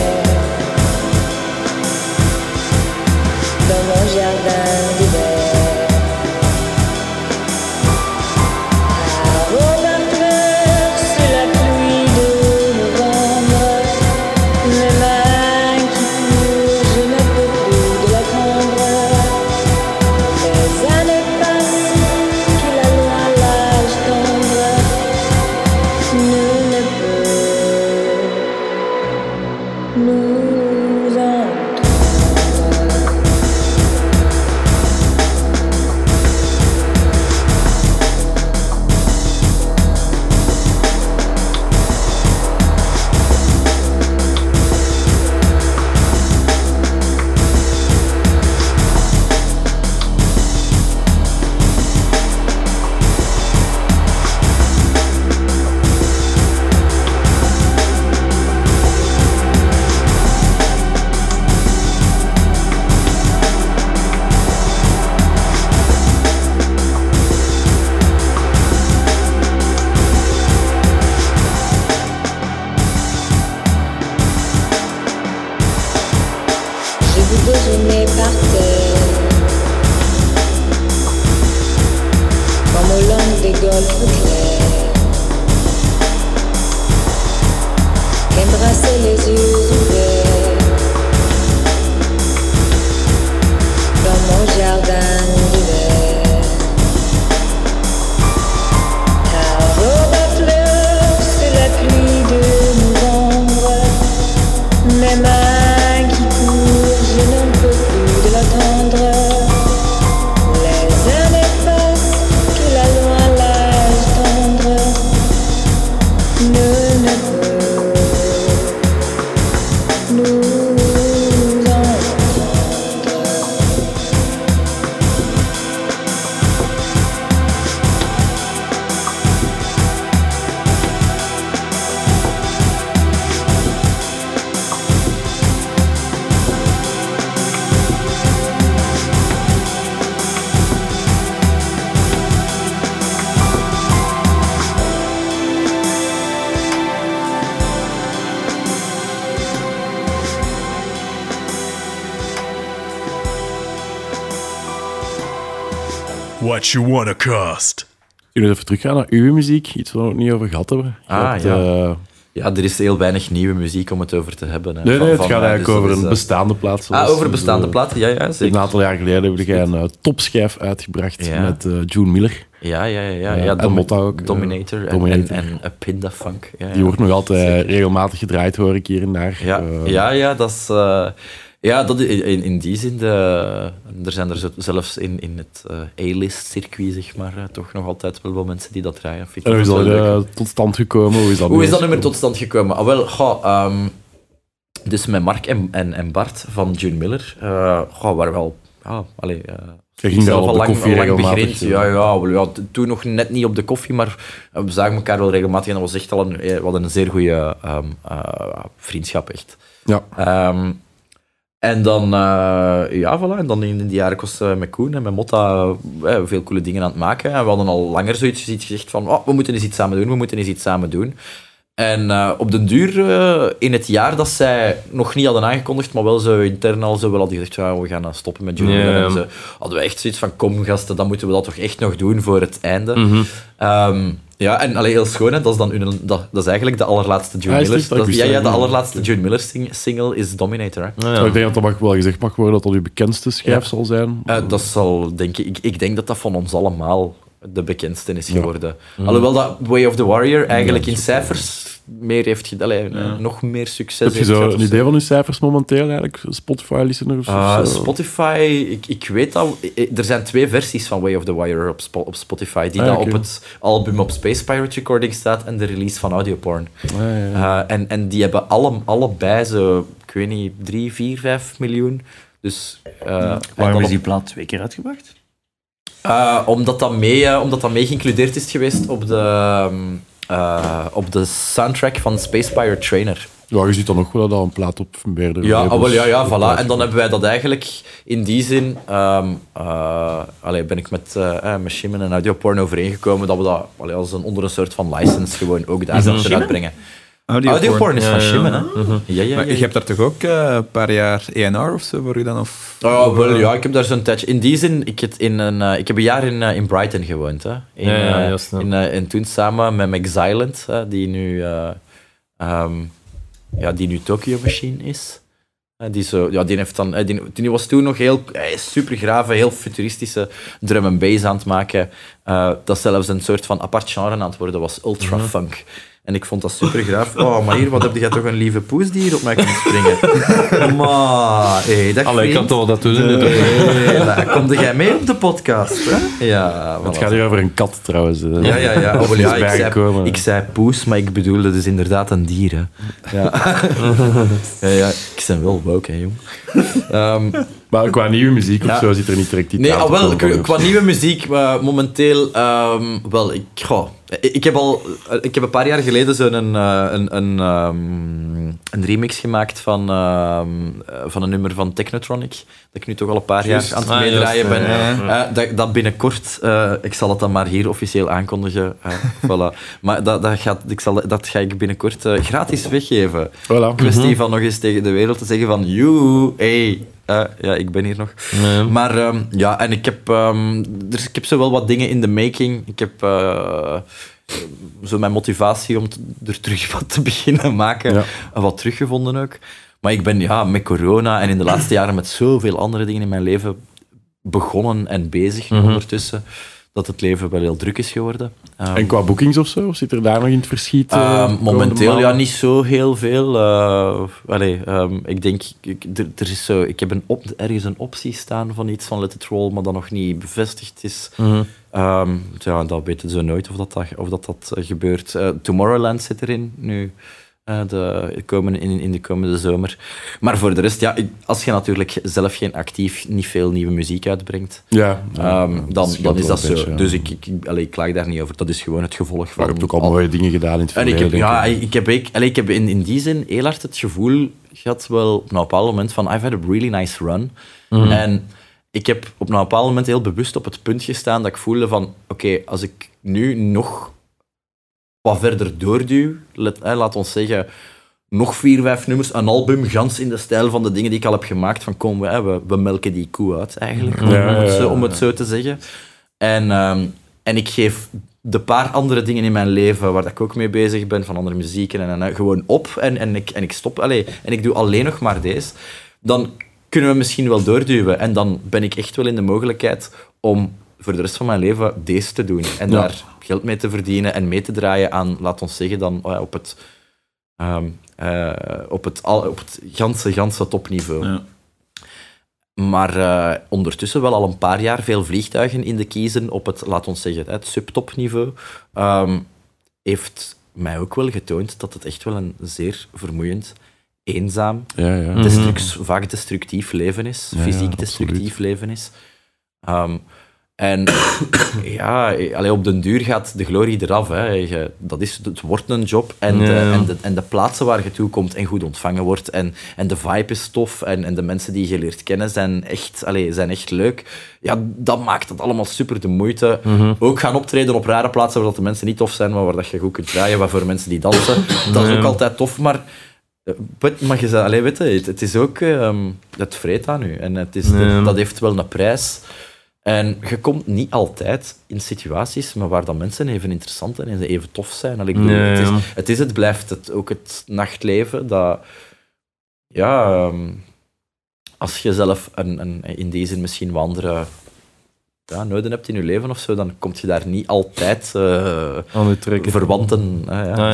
What you wanna cost? Kunnen we even teruggaan naar uw muziek? Iets waar we het niet over gehad hebben. Je Ah, hebt, ja. eh, Ja, er is heel weinig nieuwe muziek om het over te hebben. hè. nee, Van- nee, het van gaat eigenlijk dus over een is, eh, bestaande plaat. Ah, over bestaande platen? Ja, ja, Een zeker. aantal jaar geleden heb jij een eh, topschijf uitgebracht Ja. met June Miller. Ja, ja, ja. ja, en Motta ook, Dominator, en- Dominator. En, en, A Pinda Funk. Ja, Die ja. wordt nog altijd regelmatig gedraaid, hoor ik hier en daar. Ja, ja, ja, dat is... ja, dat, in, in die zin, de, er zijn er zelfs in, in het eh, A-list circuit, zeg maar, eh, toch nog altijd wel mensen die dat draaien. Vind ik En hoe is dat eh, tot stand gekomen? Hoe is dat, Hoe is nu dat nummer tot stand gekomen? Ah, wel, goh, ehm, dus met Mark en, en, en Bart van June Miller, goh, waren wel ja, allee, Je ging daar zelf al op de koffie lang regelmatig. Ja, ja, wel, ja, toen nog net niet op de koffie, maar we zagen elkaar wel regelmatig. En dat was echt al een, we hadden een zeer goede ehm, eh, vriendschap, echt. Ja. Ehm, en dan, eh, ja, voilà. En dan in, in die jaren was eh, met Koen en met Motta eh, veel coole dingen aan het maken. En we hadden al langer zoiets iets gezegd van, oh, we moeten eens iets samen doen, we moeten eens iets samen doen. En op den duur, in het jaar dat zij nog niet hadden aangekondigd, maar wel zo intern al zo wel hadden gezegd, ja, we gaan stoppen met Junior. En zo, hadden we echt zoiets van, kom gasten, dan moeten we dat toch echt nog doen voor het einde. Mhm. Ehm, ja, en allee, heel schoon, hè, dat, is dan hun, dat, dat is eigenlijk de allerlaatste June Miller. Dat Ja, ja, de allerlaatste June Miller sing- single is Dominator. Hè. Ja. Ik denk dat dat mag wel gezegd mag worden dat dat uw bekendste schijf Ja. zal zijn. Eh, dat zal, denk ik, ik, ik denk dat dat van ons allemaal de bekendste is geworden. Mhm. Alhoewel dat Way of the Warrior eigenlijk in cijfers meer heeft gedaan, eh, nog meer succes Heb je heeft zo gehad een idee van uw cijfers momenteel eigenlijk? Spotify-listeners Uh, of zo? Spotify, ik, ik weet dat. eh, Er zijn twee versies van Way of the Wire op, op Spotify. Die Ah, op het album op Space Pirate Recording staat en de release van Audioporn. Ah, ja, ja. Uh, en, en die hebben alle, allebei zo, ik weet niet, 3, 4, 5 miljoen. Dus, uh, en dan Waarom is die plaat twee keer uitgebracht? Uh, omdat, dat mee, uh, omdat dat mee geïncludeerd is geweest op de, um, uh, op de soundtrack van Space Pirate Trainer. Ja, je ziet dan nog wel dat dat een plaat op meerdere Ja, ah, wel, ja, ja, voilà. En dan hebben wij dat eigenlijk in die zin. Um, uh, allee, ben ik met, uh, met Shimon en Audioporn overeengekomen dat we dat allee, als een, onder een soort van license gewoon ook daar zouden Shimon? uitbrengen. Audioporn. Audioporn is Ja, van ja. Shimon, hè? Ja, ja, Maar ja. je hebt daar toch ook eh, een paar jaar ENR of zo voor gedaan? Of... Oh, wel, ja, ik heb daar zo'n tijdje... In die zin, ik, het in een, eh, ik heb een jaar in, eh, in Brighton gewoond. Hè. In, Ja, ja, eh, juist, ja. in, eh, en toen samen met McZilent, hè, die nu... eh, ehm, ja, die nu Tokyo Machine is. Eh, die, zo, ja, die, heeft dan, eh, die, die was toen nog heel eh, super grave, heel futuristische drum en bass aan het maken. Eh, dat zelfs een soort van apart genre aan het worden was, ultra Mhm. funk. En ik vond dat super graaf. Oh, maar hier, wat heb jij toch een lieve poes die hier op mij kan springen. maar, hey, dag Allee, ik vriend. kan toch dat doen in de Hey, nou, komde jij mee op de podcast? Hè? Ja, Het voilà. gaat hier over een kat trouwens. Ja, ja, ja. Oh, ja is ik, zei, bijgekomen. ik zei poes, maar ik bedoelde dus inderdaad een dier. Hè. Ja. ja, ja, ik ben wel woke, hè, jong. Ehm, Maar qua nieuwe muziek of zo zit er niet direct iets nee, aan ah, wel, qua, nieuwe muziek, maar momenteel, ehm, wel, ik, goh, ik, ik heb al, ik heb een paar jaar geleden zo'n een, eh, een, een, ehm, een remix gemaakt van, ehm, eh, van een nummer van Technotronic, dat ik nu toch al een paar jaar aan het Ah, meedraaien ben. Eh, dat, dat binnenkort, eh, ik zal het dan maar hier officieel aankondigen, voilà. maar dat, dat, gaat, ik zal, dat ga ik binnenkort gratis weggeven. Voilà. Kwestie van nog eens tegen de wereld te zeggen van, joe, hey, ja, ik ben hier nog. Nee. Maar ehm, ja, en ik heb, is- ik heb zo wel wat dingen in de making. Ik heb zo mijn motivatie om te- er terug wat te beginnen maken, Ja. wat teruggevonden ook. Maar ik ben ja, met corona en in de laatste jaren met zoveel andere dingen in mijn leven begonnen en bezig Mhm. ondertussen, dat het leven wel heel druk is geworden. Ehm, En qua boekings of zo? Of zit er daar nog in het verschiet? eh, Ehm, momenteel ja, niet zo heel veel. Eh, allee, ehm, ik denk, ik, er, is zo, ik heb een op, ergens een optie staan van iets van Let It Roll, maar dat nog niet bevestigd is. Mhm. Ehm, ja, dat weten ze nooit of dat, of dat, dat eh, gebeurt. Eh, Tomorrowland zit erin nu. eh, de, komende, in, in de komende zomer. Maar voor de rest, ja, als je natuurlijk zelf geen actief, niet veel nieuwe muziek uitbrengt, Ja, ja, ehm, dan, dan is dat zo. beetje, ja. Dus ik, ik, ik- allee, ik klaag daar niet over. Dat is gewoon het gevolg Maar van... je hebt ook al al- mooie dingen gedaan in het en verleden. ik heb, ja, ik. heb, ik, allee, ik heb in, in die zin heel hard het gevoel gehad, wel, op een bepaald moment, van I've had a really nice run. En ik heb op een bepaald moment heel bewust op het punt gestaan dat ik voelde van, oké, als ik nu nog wat verder doorduw, let, hè, laat ons zeggen, nog vier, vijf nummers, een album, gans in de stijl van de dingen die ik al heb gemaakt, van kom, we, hè, we, we melken die koe uit, eigenlijk, om, Ja, het, zo, om het zo te zeggen. En, ehm, en ik geef de paar andere dingen in mijn leven waar dat ik ook mee bezig ben, van andere muzieken, en, en, gewoon op en, en, ik, en ik stop, allee, en ik doe alleen nog maar deze, dan kunnen we misschien wel doorduwen. En dan ben ik echt wel in de mogelijkheid om voor de rest van mijn leven deze te doen. En Ja. daar geld mee te verdienen en mee te draaien aan, laat ons zeggen, dan oh ja, op het, eh, op het, al, op het ganse, ganse topniveau. Ja. Maar eh, ondertussen wel al een paar jaar veel vliegtuigen in de kiezen op het, laat ons zeggen, het subtopniveau. ehm, heeft mij ook wel getoond dat het echt wel een zeer vermoeiend, eenzaam, Ja, ja. Mhm. destruct- vaak destructief leven is, fysiek absoluut. destructief leven is. Ehm, en ja, allee, op den duur gaat de glorie eraf. Hè. Je- dat is, het wordt een job en, de, Ja. en, de, en de plaatsen waar je toe komt en goed ontvangen wordt en, en de vibe is tof en, en de mensen die je leert kennen zijn echt, allee, zijn echt leuk. Ja, dat maakt het allemaal super de moeite. Ook gaan optreden op rare plaatsen waar dat de mensen niet tof zijn, maar waar dat je goed kunt draaien, waar voor mensen die dansen. Dat is Ja. ook altijd tof, maar... eh, Maar je zei, weet je, het, is ook... ehm, het vreet aan u. En het is, dat heeft wel een prijs. En je komt niet altijd in situaties maar waar dan mensen even interessant en even tof zijn. Ik bedoel, het, is, het is, het blijft het, ook het nachtleven dat... Ja, ehm, als je zelf een, een, in die zin misschien wat andere ja, noden hebt in je leven of zo, dan kom je daar niet altijd eh, verwanten, ja, Ah, ja,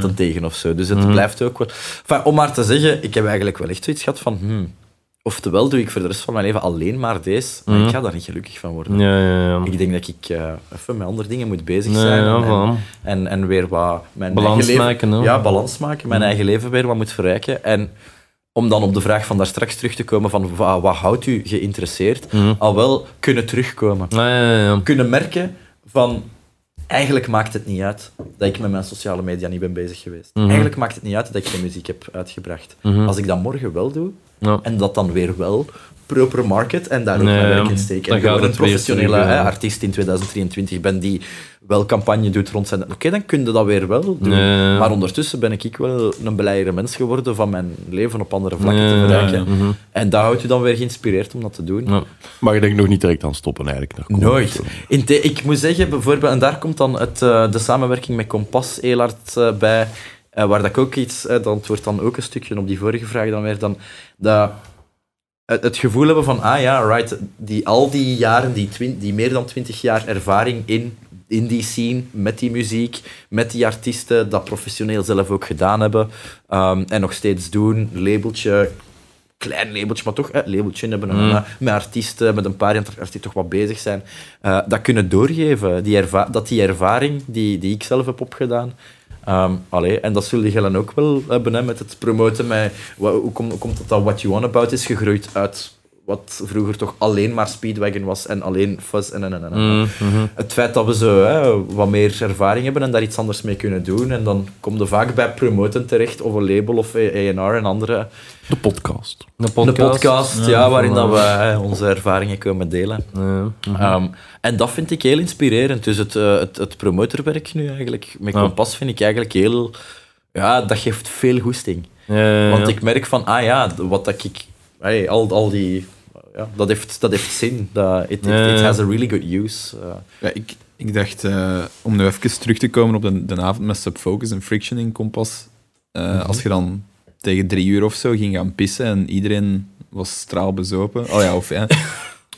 ja. tegen of zo. Dus het Mhm. blijft ook wel... Enfin, om maar te zeggen, ik heb eigenlijk wel echt zoiets gehad van... Hmm, oftewel doe ik voor de rest van mijn leven alleen maar deze, maar Mhm. ik ga daar niet gelukkig van worden. Ja, ja, ja. Ik denk dat ik eh, even met andere dingen moet bezig zijn. en, en, en, weer wat mijn Balans eigen leven, maken? Ja, balans maken. Mijn Mhm. eigen leven weer wat moet verrijken. En om dan op de vraag van daar straks terug te komen van wa- wat, houdt u geïnteresseerd, Mhm. al wel kunnen terugkomen. Ah, ja, ja, ja. Kunnen merken van... Eigenlijk maakt het niet uit dat ik met mijn sociale media niet ben bezig geweest. Mhm. Eigenlijk maakt het niet uit dat ik geen muziek heb uitgebracht. Mhm. Als ik dat morgen wel doe, en dat dan weer wel proper market en daar ook Nee, mijn werk in steken. Dan En gaat gewoon een professionele hè, artiest in 2023 ben die wel campagne doet rond zijn... Oké, dan kun je dat weer wel doen. Nee. Maar ondertussen ben ik wel een blijere mens geworden van mijn leven op andere vlakken te bereiken. Mhm. En dat houdt u dan weer geïnspireerd om dat te doen. Ja. Maar je denkt nog niet direct aan stoppen eigenlijk. Nooit. ik moet zeggen, bijvoorbeeld, en daar komt dan het, eh, de samenwerking met Kompas heel hard eh, bij, eh, waar dat ik ook iets, dat wordt dan ook een stukje op die vorige vraag dan weer, dan, dat, het, gevoel hebben van, ah ja, right, die, al die jaren, die, die meer dan twintig jaar ervaring in, in die scene, met die muziek, met die artiesten, dat professioneel zelf ook gedaan hebben, ehm, en nog steeds doen, labeltje, klein labeltje, maar toch labeltje hebben. en, Mm. eh, met artiesten, met een paar artiesten die toch wat bezig zijn. eh, dat kunnen doorgeven. Die erva- dat die ervaring die, die ik zelf heb opgedaan. Allee, en dat zullen jullie ook wel hebben hè, met het promoten. Met, wa- hoe, komt, hoe komt het dat What You Want About is gegroeid uit wat vroeger toch alleen maar Speedwagon was en alleen Fuzz en en en en. Mhm, mhm. Het feit dat we zo hè, wat meer ervaring hebben en daar iets anders mee kunnen doen. En dan kom je vaak bij promoten terecht, of een label of A&R en andere De podcast. Een een podcast. podcast ja, waarin dat we onze ervaringen komen delen. Ja. mhm. Ehm, en dat vind ik heel inspirerend. Dus het, eh, het, het promotorwerk nu eigenlijk, met Ja. Kompas, vind ik eigenlijk heel... Ja, dat geeft veel goesting. Ja, ja, ja. Want ik merk van, ah ja, wat dat ik... hey, al, al die... Ja, dat, heeft, dat heeft zin. Dat, it, it, Ja, ja, it ja. has a really good use. Eh, Ja, ik, ik dacht, eh, om nu even terug te komen op de, de avond met Subfocus en Friction in Kompas. eh, Als je dan tegen drie uur of zo ging gaan pissen en iedereen was straalbezopen. Oh ja, of ja.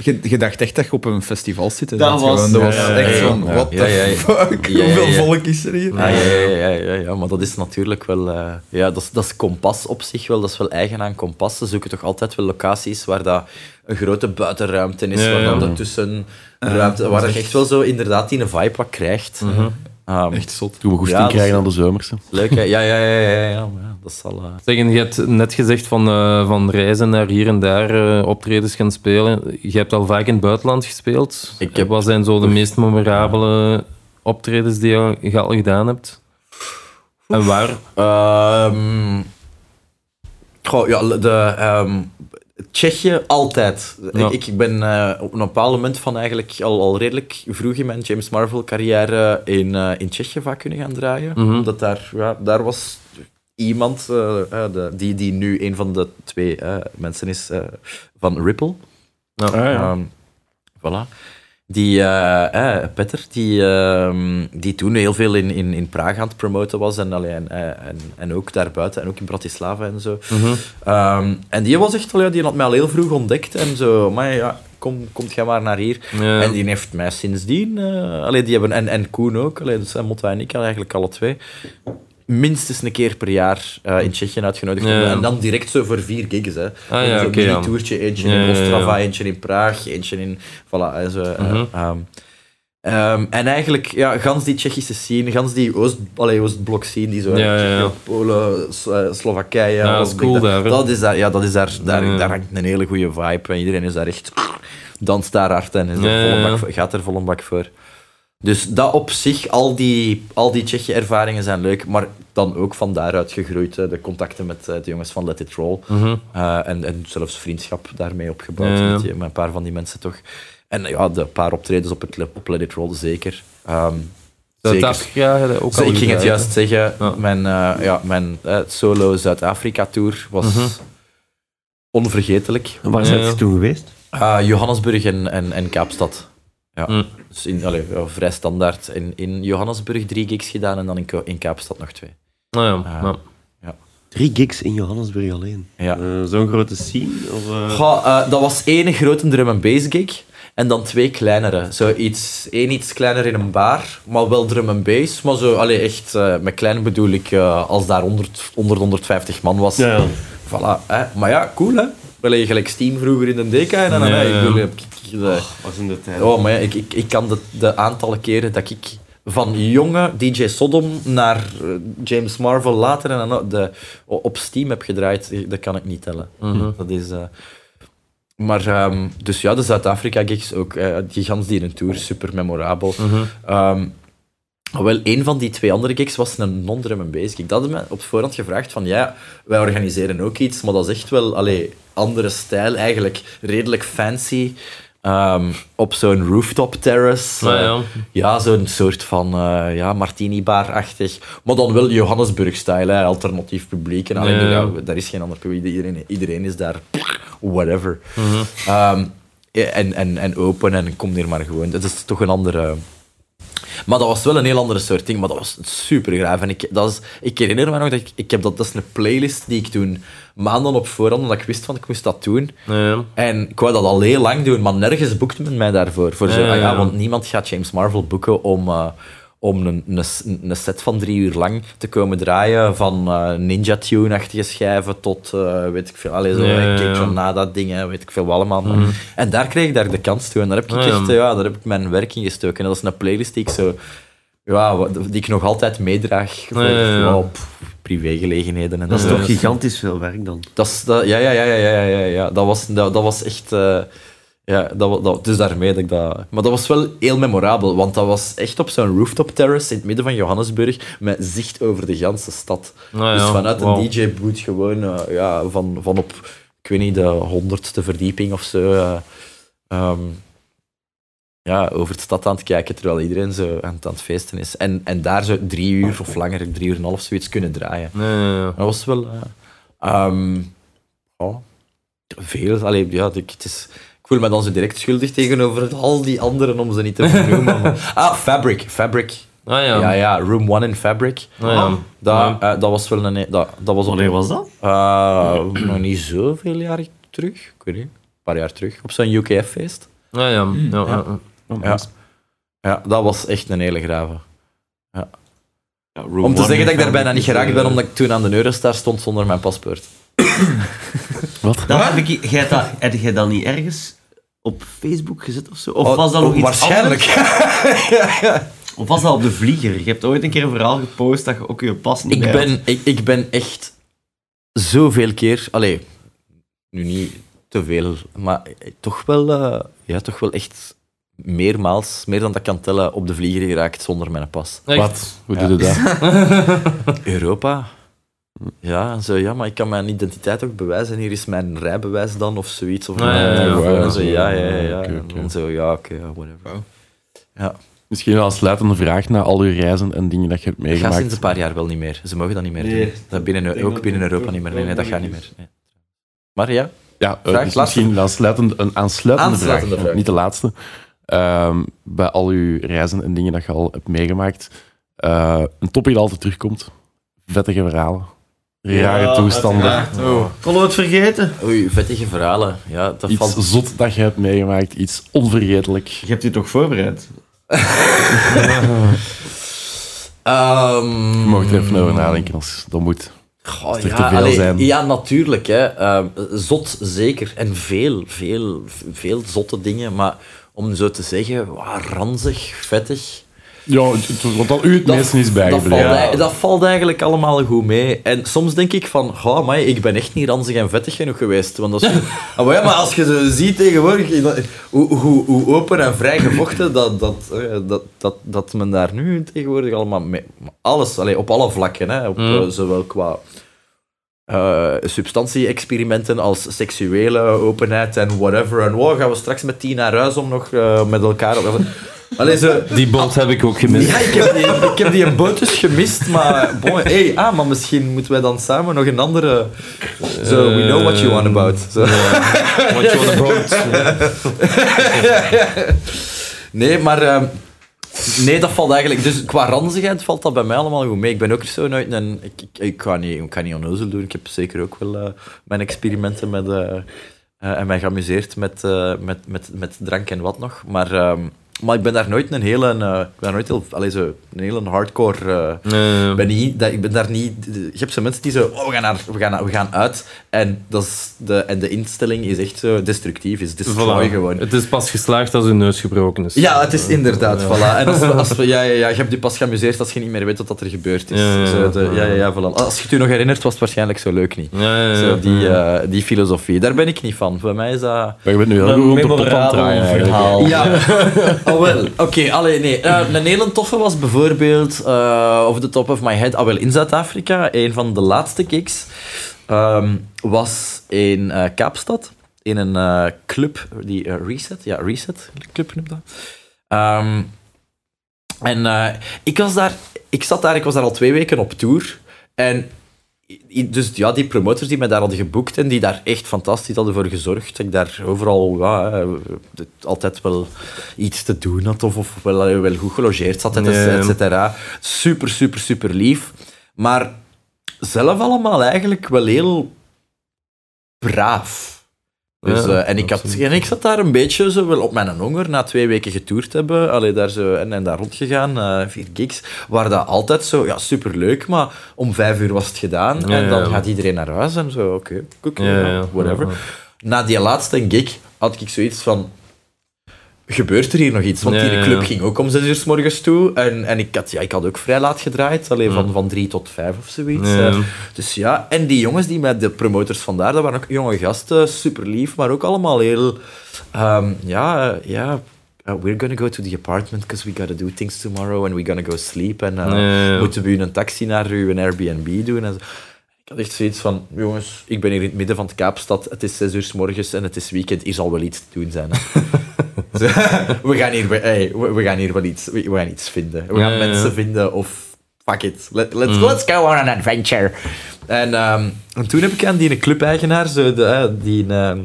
Je, je dacht echt dat je op een festival zit. hè. Dat Dat, was- gewoon, dat was ja, ja, echt ja, van, ja. what Ja, the fuck? Hoeveel ja. volk is er hier? Ah, ja, ja, ja, ja, ja, maar dat is natuurlijk wel... eh, ja, dat is, dat is Kompas op zich wel. Dat is wel eigen aan Kompas. Ze zoeken toch altijd wel locaties waar dat een grote buitenruimte is, Ja, waar dan ja. de tussenruimte... waar je echt wel zo inderdaad die vibe wat krijgt. Ehm, Echt zot. Toen we goesting Ja, krijgen aan de zomers. hè. Leuk, hè? Ja, ja, ja, ja, ja, maar ja, dat zal... eh, Zeg, je hebt net gezegd van, eh, van reizen naar hier en daar eh, optredens gaan spelen. Je hebt al vaak in het buitenland gespeeld. Ik heb- Wat zijn zo de meest memorabele optredens die je, je al gedaan hebt? En waar? Ehm goh, ja, de, ehm, Tsjechië altijd. Ja. Ik, ik ben eh, op een bepaald moment van eigenlijk al, al redelijk vroeg in mijn James Marvel carrière in, eh, in Tsjechië vaak kunnen gaan draaien. Mhm. Omdat daar, ja, daar was iemand eh, de, die, die nu een van de twee eh, mensen is eh, van Ripple. Ja. Ehm, voilà. Die, eh, eh, Petter, die, ehm, die toen heel veel in, in, in Praag aan het promoten was en, allee, en, eh, en, en ook daarbuiten en ook in Bratislava en zo. Mhm. Ehm, en die was echt al, ja, die had mij al heel vroeg ontdekt en zo, maar ja, kom, kom jij maar naar hier. Ja. En die heeft mij sindsdien, allee, die hebben, en, en Koen ook, allee, dus Motta en ik eigenlijk alle twee, minstens een keer per jaar eh, in Tsjechië uitgenodigd. Ja. En dan direct zo voor vier gigs. Hè. Ah, ja, Zo'n oké, ja. mini-toertje, eentje in. Ostrava, eentje in Praag, eentje in... Voilà, en zo. eh, Mhm. ehm. Ehm, en eigenlijk, ja, gans die Tsjechische scene, gans die Oost, allee, Oostblok scene, die zo. Tsjechië, Polen, eh, Slowakije, dat is cool daar. Dat is daar, ja, dat is daar, daar, daar hangt een hele goede vibe en iedereen is daar echt danst daar hard en is er volle bak gaat er vol een bak voor. Dus dat op zich, al die, al die Tsjechië-ervaringen zijn leuk, maar dan ook van daaruit gegroeid. De contacten met eh, de jongens van Let It Roll. Mhm. Eh, en, en zelfs vriendschap daarmee opgebouwd Ja, ja. Met, die- met een paar van die mensen toch. En ja, de paar optredens op, het, op Let It Roll, zeker. Ehm, zeker. Zuid-Afrika had je ook al ik ging het juist zeggen, Ja. mijn, ja, mijn eh, solo Zuid-Afrika-tour was Mhm. onvergetelijk. En waar Ja, zijn ja. ze toen geweest? Ah, Johannesburg en, en, en Kaapstad. Ja. Mm. Dus in, allee, ja, vrij standaard. In, in Johannesburg drie gigs gedaan en dan in, in Kaapstad nog twee. Ah, ja. Ah. ja. Drie gigs in Johannesburg alleen. Ja. Eh, Zo'n grote scene? Of, eh, Goh, eh, dat was één grote drum and bass gig en dan twee kleinere. Zo iets, één iets kleiner in een bar, maar wel drum and bass. Maar zo, allee, echt, eh, met klein bedoel ik, eh, als daar 100, 100, 150 man was. Ja, ja. Voilà, hè. Maar ja, cool hè. Wel je gelijk Steam vroeger in de DK en dan Ja, ik bedoel, heb ik, ik, de- was in de tijd. Oh, maar ja, ik, ik, ik kan de, de aantallen keren dat ik van jonge DJ Sodom naar eh, James Marvel later en dan de, op Steam heb gedraaid, eh, dat kan ik niet tellen. Mhm. Dat is... eh, maar, ehm, dus ja, de Zuid-Afrika-gigs ook. eh Gigants die een tour, super memorabel. Mhm. Ehm, wel, een van die twee andere gigs was een non-drum and bass gig. Dat hadden me op voorhand gevraagd van, ja, wij organiseren ook iets, maar dat is echt wel, allee, andere stijl, eigenlijk redelijk fancy. Ehm, op zo'n rooftop terrace. Ah, eh, ja. ja, zo'n soort van eh, ja, martini-bar-achtig. Maar dan wel Johannesburg-style, hè, alternatief publiek. En alleen, Ja, ja. ja, daar is geen ander publiek. Iedereen, iedereen is daar whatever. Mhm. Ehm, en, en, en open en kom hier maar gewoon. Dat is toch een andere... Maar dat was wel een heel andere soort ding, maar dat was super graaf. En ik, dat is, ik herinner me nog dat ik, ik heb dat, dat is een playlist die ik toen maanden op voorhand, omdat ik wist van ik moest dat doen. Ja. En ik wou dat al heel lang doen, maar nergens boekte men mij daarvoor. Voor zo, Ja, ja, ah ja. want niemand gaat James Marvel boeken om, eh, om een, een, een set van drie uur lang te komen draaien. Van eh, Ninja Tune-achtige schijven tot, eh, weet ik veel, allee, zo, Ja, ja. Mhm. Nada dingen, weet ik veel wat allemaal. En daar kreeg ik daar de kans toe. En daar heb ik Ah, ja. echt, eh, ja, daar heb ik mijn werk in gestoken. En dat is een playlist die ik zo... Ja, die ik nog altijd meedraag voor Ja, privégelegenheden. En Dat is toch gigantisch veel werk dan? Dat is, dat, ja, ja, ja, ja, ja, ja, ja. Dat was, dat, dat was echt... eh, ja, dat, dat, dus daarmee dat ik dat... Maar dat was wel heel memorabel, want dat was echt op zo'n rooftop terrace in het midden van Johannesburg, met zicht over de ganse stad. Ah, ja. Dus vanuit een DJ-boot gewoon, eh, ja, van, van op, ik weet niet, de honderdste verdieping of zo, eh, ehm, ja, over de stad aan het kijken, terwijl iedereen zo aan het, aan het feesten is. En, en daar zo drie uur of langer, drie uur en een half, zoiets kunnen draaien. Dat was wel... ja, veel. Allee, ja, het is, voel me dan zo direct schuldig tegenover al die anderen om ze niet te vernoemen. ah, Fabric. Fabric. Ah, Ja, ja. ja, Room 1 in Fabric. Ah, ja. Dat, eh, dat was wel een... Dat, dat was Wanneer was dat? eh, nog niet zoveel jaar terug. Ik weet niet. Een paar jaar terug. Op zo'n UKF-feest. Ah, ja. Ja, ja, ja. Ja. ja, dat was echt een hele grave. Ja, Room Om te zeggen dat ik daar bijna niet geraakt is, ben, eh, omdat ik toen aan de Eurostar stond zonder mijn paspoort. Wat? Dat heb, ik, jij dat, heb jij dat niet ergens op Facebook gezet of zo? Of was dat nog oh, iets Waarschijnlijk. anders? Of was dat op de vlieger? Je hebt ooit een keer een verhaal gepost dat je ook je pas niet Ik bij had. ben, ik, ik ben echt zoveel keer, allee, nu niet te veel, maar toch wel, eh, ja, toch wel echt meermaals, meer dan dat ik kan tellen, op de vlieger geraakt zonder mijn pas. Echt? Wat? Hoe Ja. doe je dat? Europa. Ja, en zo, ja, maar ik kan mijn identiteit ook bewijzen. Hier is mijn rijbewijs dan, of zoiets. Of Ah, ja, ja, ja. en zo, ja, ja, ja. ja. oké, En oké. dan zo, ja, oké, ja, whatever. Ja. Misschien wel een sluitende vraag na al uw reizen en dingen dat je hebt Dat gaat sinds meegemaakt. een paar jaar wel niet meer. Ze mogen dat niet meer Nee. doen. Dat binnen, ook dat binnen Europa niet meer. Nee, nee, dat gaat niet meer. Nee. Maar ja, Ja, eh, Vraag, dus misschien een aansluitende, een aansluitende, Aansluitende vraag, vraag. niet de laatste. Ehm, bij al uw reizen en dingen dat je al hebt meegemaakt, eh, een topic dat altijd terugkomt. Vettige verhalen. Rare Ja, toestanden. Konden we het vergeten? oei, vettige verhalen. Ja, dat Iets valt... zot dat je hebt meegemaakt. Iets onvergetelijk. Je hebt je toch voorbereid? Ehm, Je mag er even over nadenken als dat moet. goh, ja, veel allee, zijn. ja, natuurlijk. Hè. Ehm, zot, zeker. En veel, veel, veel zotte dingen. Maar om zo te zeggen, ranzig, vettig. Ja, wat al u het meeste is dat, bijgebleven. dat valt eigenlijk allemaal goed mee. En soms denk ik van, oh, maar ik ben echt niet ranzig en vettig genoeg geweest. Want dat is, Ah, maar, ja, maar als je zo ziet tegenwoordig, dat- hoe, hoe, hoe open en vrij gevochten dat, dat, eh, dat, dat, dat men daar nu tegenwoordig allemaal mee... Alles, allee, op alle vlakken, hè, op, Mm. eh, zowel qua eh, substantie-experimenten als seksuele openheid en whatever. En wow, gaan we straks met tien naar huis om nog eh, met elkaar... Allee, zo, Die boot heb ik ook gemist. ja, ik heb die, ik heb die een boot dus gemist, maar bon, hey, ah, maar misschien moeten wij dan samen nog een andere... Zo, we know what you want about. Zo. What you on a boat. Nee, maar... ehm, nee, dat valt eigenlijk... Dus qua ranzigheid valt dat bij mij allemaal goed mee. Ik ben ook zo nooit een... Ik, ik, ik, ga niet, ik ga niet onnozel doen. Ik heb zeker ook wel eh, mijn experimenten met... eh, eh, en mij geamuseerd met, eh, met, met, met drank en wat nog. Maar, ehm, maar ik ben daar nooit een hele... eh, ik ben nooit heel, allee, zo, een hele hardcore... Nee. Ik ben, niet, dat, ik ben daar niet... Je hebt zo mensen die zo... Oh, we gaan, naar, we gaan, we gaan uit. En, dat is de, en de instelling is echt zo destructief. Is destroy Voilà. gewoon. Het is pas geslaagd als uw neus gebroken is. Ja, het is inderdaad, voilà. En als we, als we, ja, ja, ja, je hebt je pas geamuseerd als je niet meer weet wat er gebeurd is. Ja, ja, Zo de- ja, ja. voilà. Als je het je nog herinnert, was het waarschijnlijk zo leuk niet. Ja, ja, ja. Zo die, eh, die filosofie, daar ben ik niet van. Voor mij is dat... Maar je bent nu heel Een goed op verhaal. Ja, oh wel. Oké, allee, nee. Eh, een hele toffe was bijvoorbeeld, eh over the top of my head, ah wel, in Zuid-Afrika, een van de laatste gigs ehm, was in eh, Kaapstad, in een eh, club, die eh, Reset, ja, Reset Club noemt dat. Ehm, en ik was daar, ik zat daar, ik was daar al twee weken op tour. En dus ja, die promotors die mij daar hadden geboekt en die daar echt fantastisch hadden voor gezorgd, dat ik daar overal altijd wel iets te doen had of, of wel, goed gelogeerd zat, et. Super, super, super lief. Maar zelf allemaal eigenlijk wel heel braaf. Dus, Ja, eh, en, ik had, en ik zat daar een beetje zo wel op mijn honger na twee weken getoerd hebben. Allee, daar zo, en, en daar rondgegaan, eh vier gigs. Waar dat altijd zo, ja, superleuk, maar om vijf uur was het gedaan. Ja, en dan ja. gaat iedereen naar huis en zo, oké, ja, whatever. Na die laatste gig had ik zoiets van... Gebeurt er hier nog iets? Want die club ja. ging ook om zes uur s morgens toe. En, en ik, had, ja, ik had ook vrij laat gedraaid. Alleen van, van drie tot vijf of zoiets. Eh, dus ja, en die jongens die met de promoters vandaar, dat waren ook jonge gasten, super lief, maar ook allemaal heel... ehm, ja, eh, ja... uh, we're gonna go to the apartment because we gotta do things tomorrow and we're gonna go sleep. En eh, moeten we een taxi naar uw Airbnb doen? En zo. Ik had echt zoiets van, jongens, ik ben hier in het midden van het Kaapstad, het is zes uur s morgens en het is weekend, hier zal wel iets te doen zijn. we, gaan hier, we- hey, we, we gaan hier wel iets, we, gaan iets vinden. We gaan ja, ja. mensen vinden of fuck it, Let, let's, let's go on an adventure. En, ehm, en toen heb ik aan die club-eigenaar, de, eh, die... eh,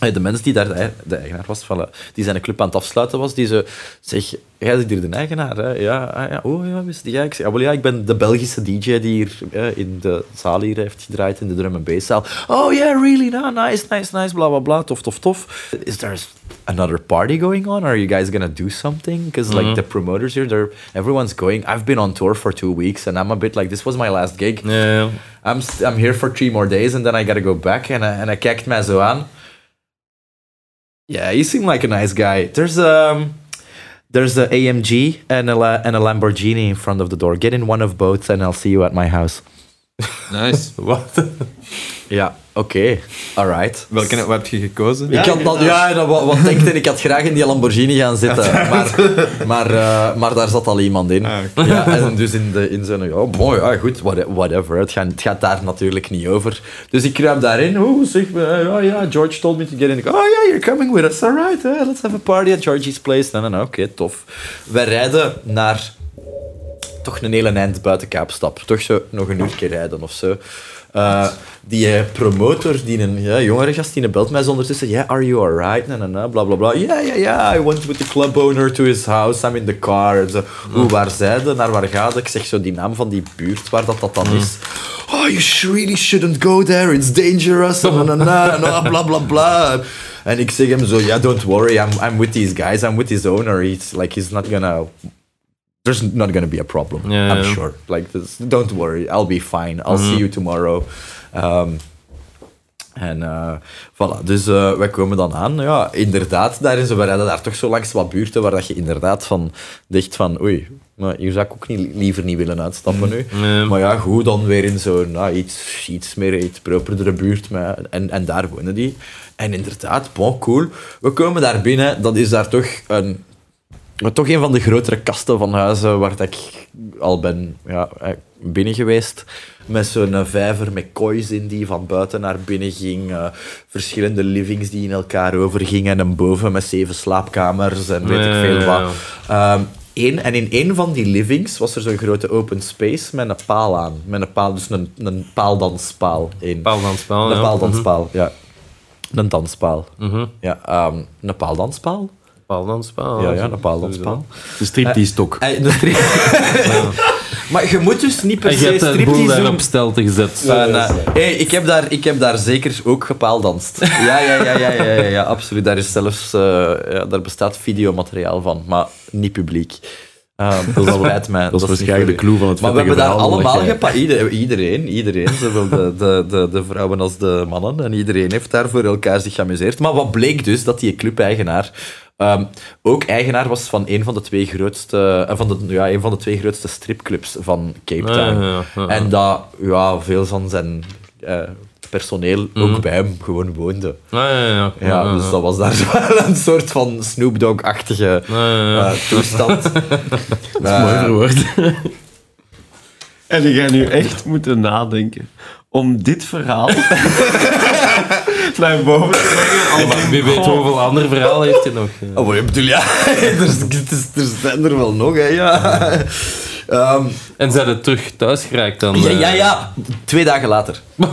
de mens die daar de, eigenaar was, van, die zijn club aan het afsluiten was, die zo zeg, jij bent hier de eigenaar, hè? Ja, ah, ja, oh ja, wist jij? Ik zeg, ah, ja, ik ben de Belgische DJ die hier eh, in de zaal hier heeft gedraaid, in de drum and bass zaal. Oh yeah, really? No, nice, nice, nice, bla bla bla, tof, tof, tof. Is there another party going on? Are you guys gonna do something? Because like the promoters here, they're everyone's going. I've been on tour for two weeks, and I'm a bit like, this was my last gig. I'm, I'm here for three more days and then I gotta go back. En hij, en hij kijkt mij zo aan. Yeah, you seem like a nice guy. There's um, there's a AMG and a, and a Lamborghini in front of the door. Get in one of both and I'll see you at my house. Nice. Wat? Ja, oké. Alright. Welke wat heb je gekozen? Ik had dat, ja, dat, wat, wat denkt en ik had graag in die Lamborghini gaan zitten. Maar, maar, eh, maar daar zat al iemand in. Ah, ja, en dus in, de, in zo'n, ja, mooi, ja, goed, what- whatever. Het gaat, het gaat daar natuurlijk niet over. Dus ik kruip daarin. Oeh, zeg, eh, oh ja, George told me to get in. Ik, Oh yeah, you're coming with us. All right, eh, let's have a party at Georgie's place. Nee, nee, nee, oké, tof. Wij rijden naar toch een hele eind buiten Kaapstad. Toch zo nog een uurtje rijden of zo. Eh, die eh, promotor, die een ja, jongere gast, die belt mij ondertussen. Yeah, are you alright? Na, na, na, bla, bla, bla. Yeah, yeah, yeah. I went with the club owner to his house. I'm in the car. En zo, Hoe, waar zijde? Naar waar gaat Ik zeg zo die naam van die buurt, waar dat, dat dan is. Oh, you really shouldn't go there. It's dangerous. Na, na, na, na, bla, bla, bla. En ik zeg hem zo, yeah, don't worry. I'm, I'm with these guys. I'm with his owner. He's like, he's not gonna there's not going to be a problem. Yeah, I'm yeah. sure. Like this, don't worry, I'll be fine. I'll see you tomorrow. Um, En eh, voilà, dus eh, wij komen dan aan. Ja, inderdaad, daar is, we rijden daar toch zo langs wat buurten waar dat je inderdaad van dacht van oei, maar hier zou ik ook niet, liever niet willen uitstappen nu. Nee. Maar ja, goed, dan weer in zo'n nou, iets, iets meer iets properdere buurt. En, en daar wonen die. En inderdaad, bon, cool. We komen daar binnen, dat is daar toch een, toch een van de grotere kasten van huizen waar ik al ben ja, eh, binnen geweest. Met zo'n eh, vijver met koois in die van buiten naar binnen ging. eh, verschillende livings die in elkaar overgingen. En een boven met zeven slaapkamers en weet ik veel wat. één, en in één van die livings was er zo'n grote open space met een paal aan. Met een paal, dus een, een paaldanspaal. Een, Paaldanspaal, een ja. paaldanspaal, ja. Een danspaal. Mhm. Ja, ehm, een paaldanspaal? Paaldanspaal. ja, ja, een paaldanspaal. De striptease toch. Eh, de stri- maar je moet dus niet per je se hebt de boel striptease daar doen. op stelte gezet. Van, eh, hey, ik, heb daar, ik heb daar zeker ook gepaaldanst. Ja, ja, ja, ja, ja, ja, ja, absoluut. Daar is zelfs eh, ja, daar bestaat videomateriaal van, maar niet publiek. Dat spijt mij. Dat is waarschijnlijk de clue van het Maar we hebben daar allemaal gepakt. Ieder, iedereen, iedereen, zowel de, de, de, de vrouwen als de mannen. En iedereen heeft daar voor elkaar zich geamuseerd. Maar wat bleek dus, dat die clubeigenaar ehm, ook eigenaar was van een van de twee grootste, eh, van de, ja, een van de twee grootste stripclubs van Cape Town. ja, ja, ja. En dat ja, veel van zijn eh, personeel ook bij hem gewoon woonde. Ja, ja, ja. Ja, dus dat was daar wel een soort van Snoop Dogg-achtige ja. eh, toestand. Mooi Eh, verwoord. En ik ga nu echt moeten nadenken om dit verhaal naar boven te brengen. Wie weet hoeveel andere verhalen heeft hij nog. eh. Oh, maar ik bedoel, ja, is- is- er zijn er wel nog, hè, ja. Ehm, En zijn het terug thuis geraakt dan? ja, eh? ja, ja, twee dagen later.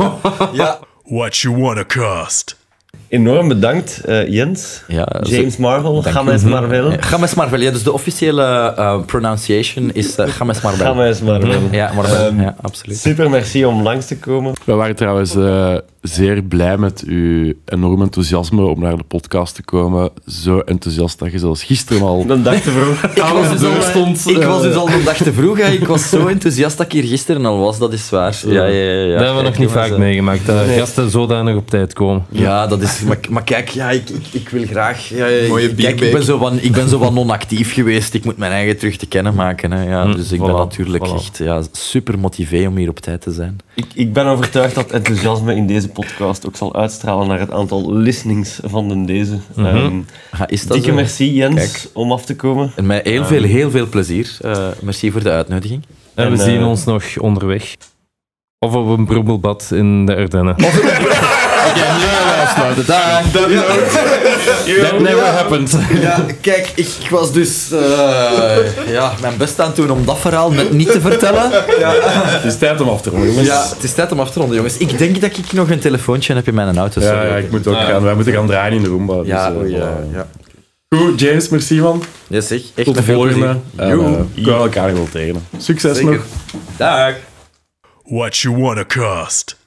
Ja, What you wanna cost? Enorm bedankt, eh, Jens. ja James Marvel, James Marvel. Games Marvel, ja, dus de officiële eh, pronunciation is uh, Games Marvel. James Marvel. Ja, Marvel, Ehm, ja, absoluut. Super, merci om langs te komen. We waren trouwens eh, zeer blij met uw enorm enthousiasme om naar de podcast te komen. Zo enthousiast dat je zelfs gisteren al... Een dag te vroeg. Ik was, dus al, ik was dus al een dag te vroeg. Hè. Ik was zo enthousiast dat ik hier gisteren al was, dat is waar. Ja, ja, ja, ja. Dat hebben we nog niet vaak eh, meegemaakt, dat gasten zodanig op tijd komen. Ja, dat is... Maar, maar kijk, ja, ik, ik, ik wil graag... Ja, Mooie kijk, ik ben, zo van, ik ben zo van non-actief geweest. Ik moet mijn eigen terug te kennen maken. Hè. Ja, Hm, dus ik voilà, ben natuurlijk voilà. echt ja, super motivé om hier op tijd te zijn. Ik, ik ben overtuigd dat enthousiasme in deze podcast ook zal uitstralen naar het aantal listenings van den deze. Ehm, Ja, is dat dikke zo? merci, Jens, Kijk. om af te komen. En met heel veel, heel veel plezier. Eh, merci voor de uitnodiging. En, En, we eh, zien ons nog onderweg. Of op een broebelbad in de Ardennen. That never happened. Ja, kijk, ik, was dus eh, ja, mijn best aan het doen om dat verhaal net niet te vertellen. Het is tijd om af te ronden, jongens. Ja, het is tijd om af te ronden, jongens. Ik denk dat ik nog een telefoontje heb in mijn auto. Ja, sorry. ja, ik moet ook gaan. Wij moeten gaan draaien in de Roomba. Dus, Ja, eh, ja, ja. Goed, James, merci man. Ja, zeg. Echt Tot de met volgende. En, eh, we komen elkaar nog wel tegen. Succes Zeker. nog. Dag. What you wanna cost?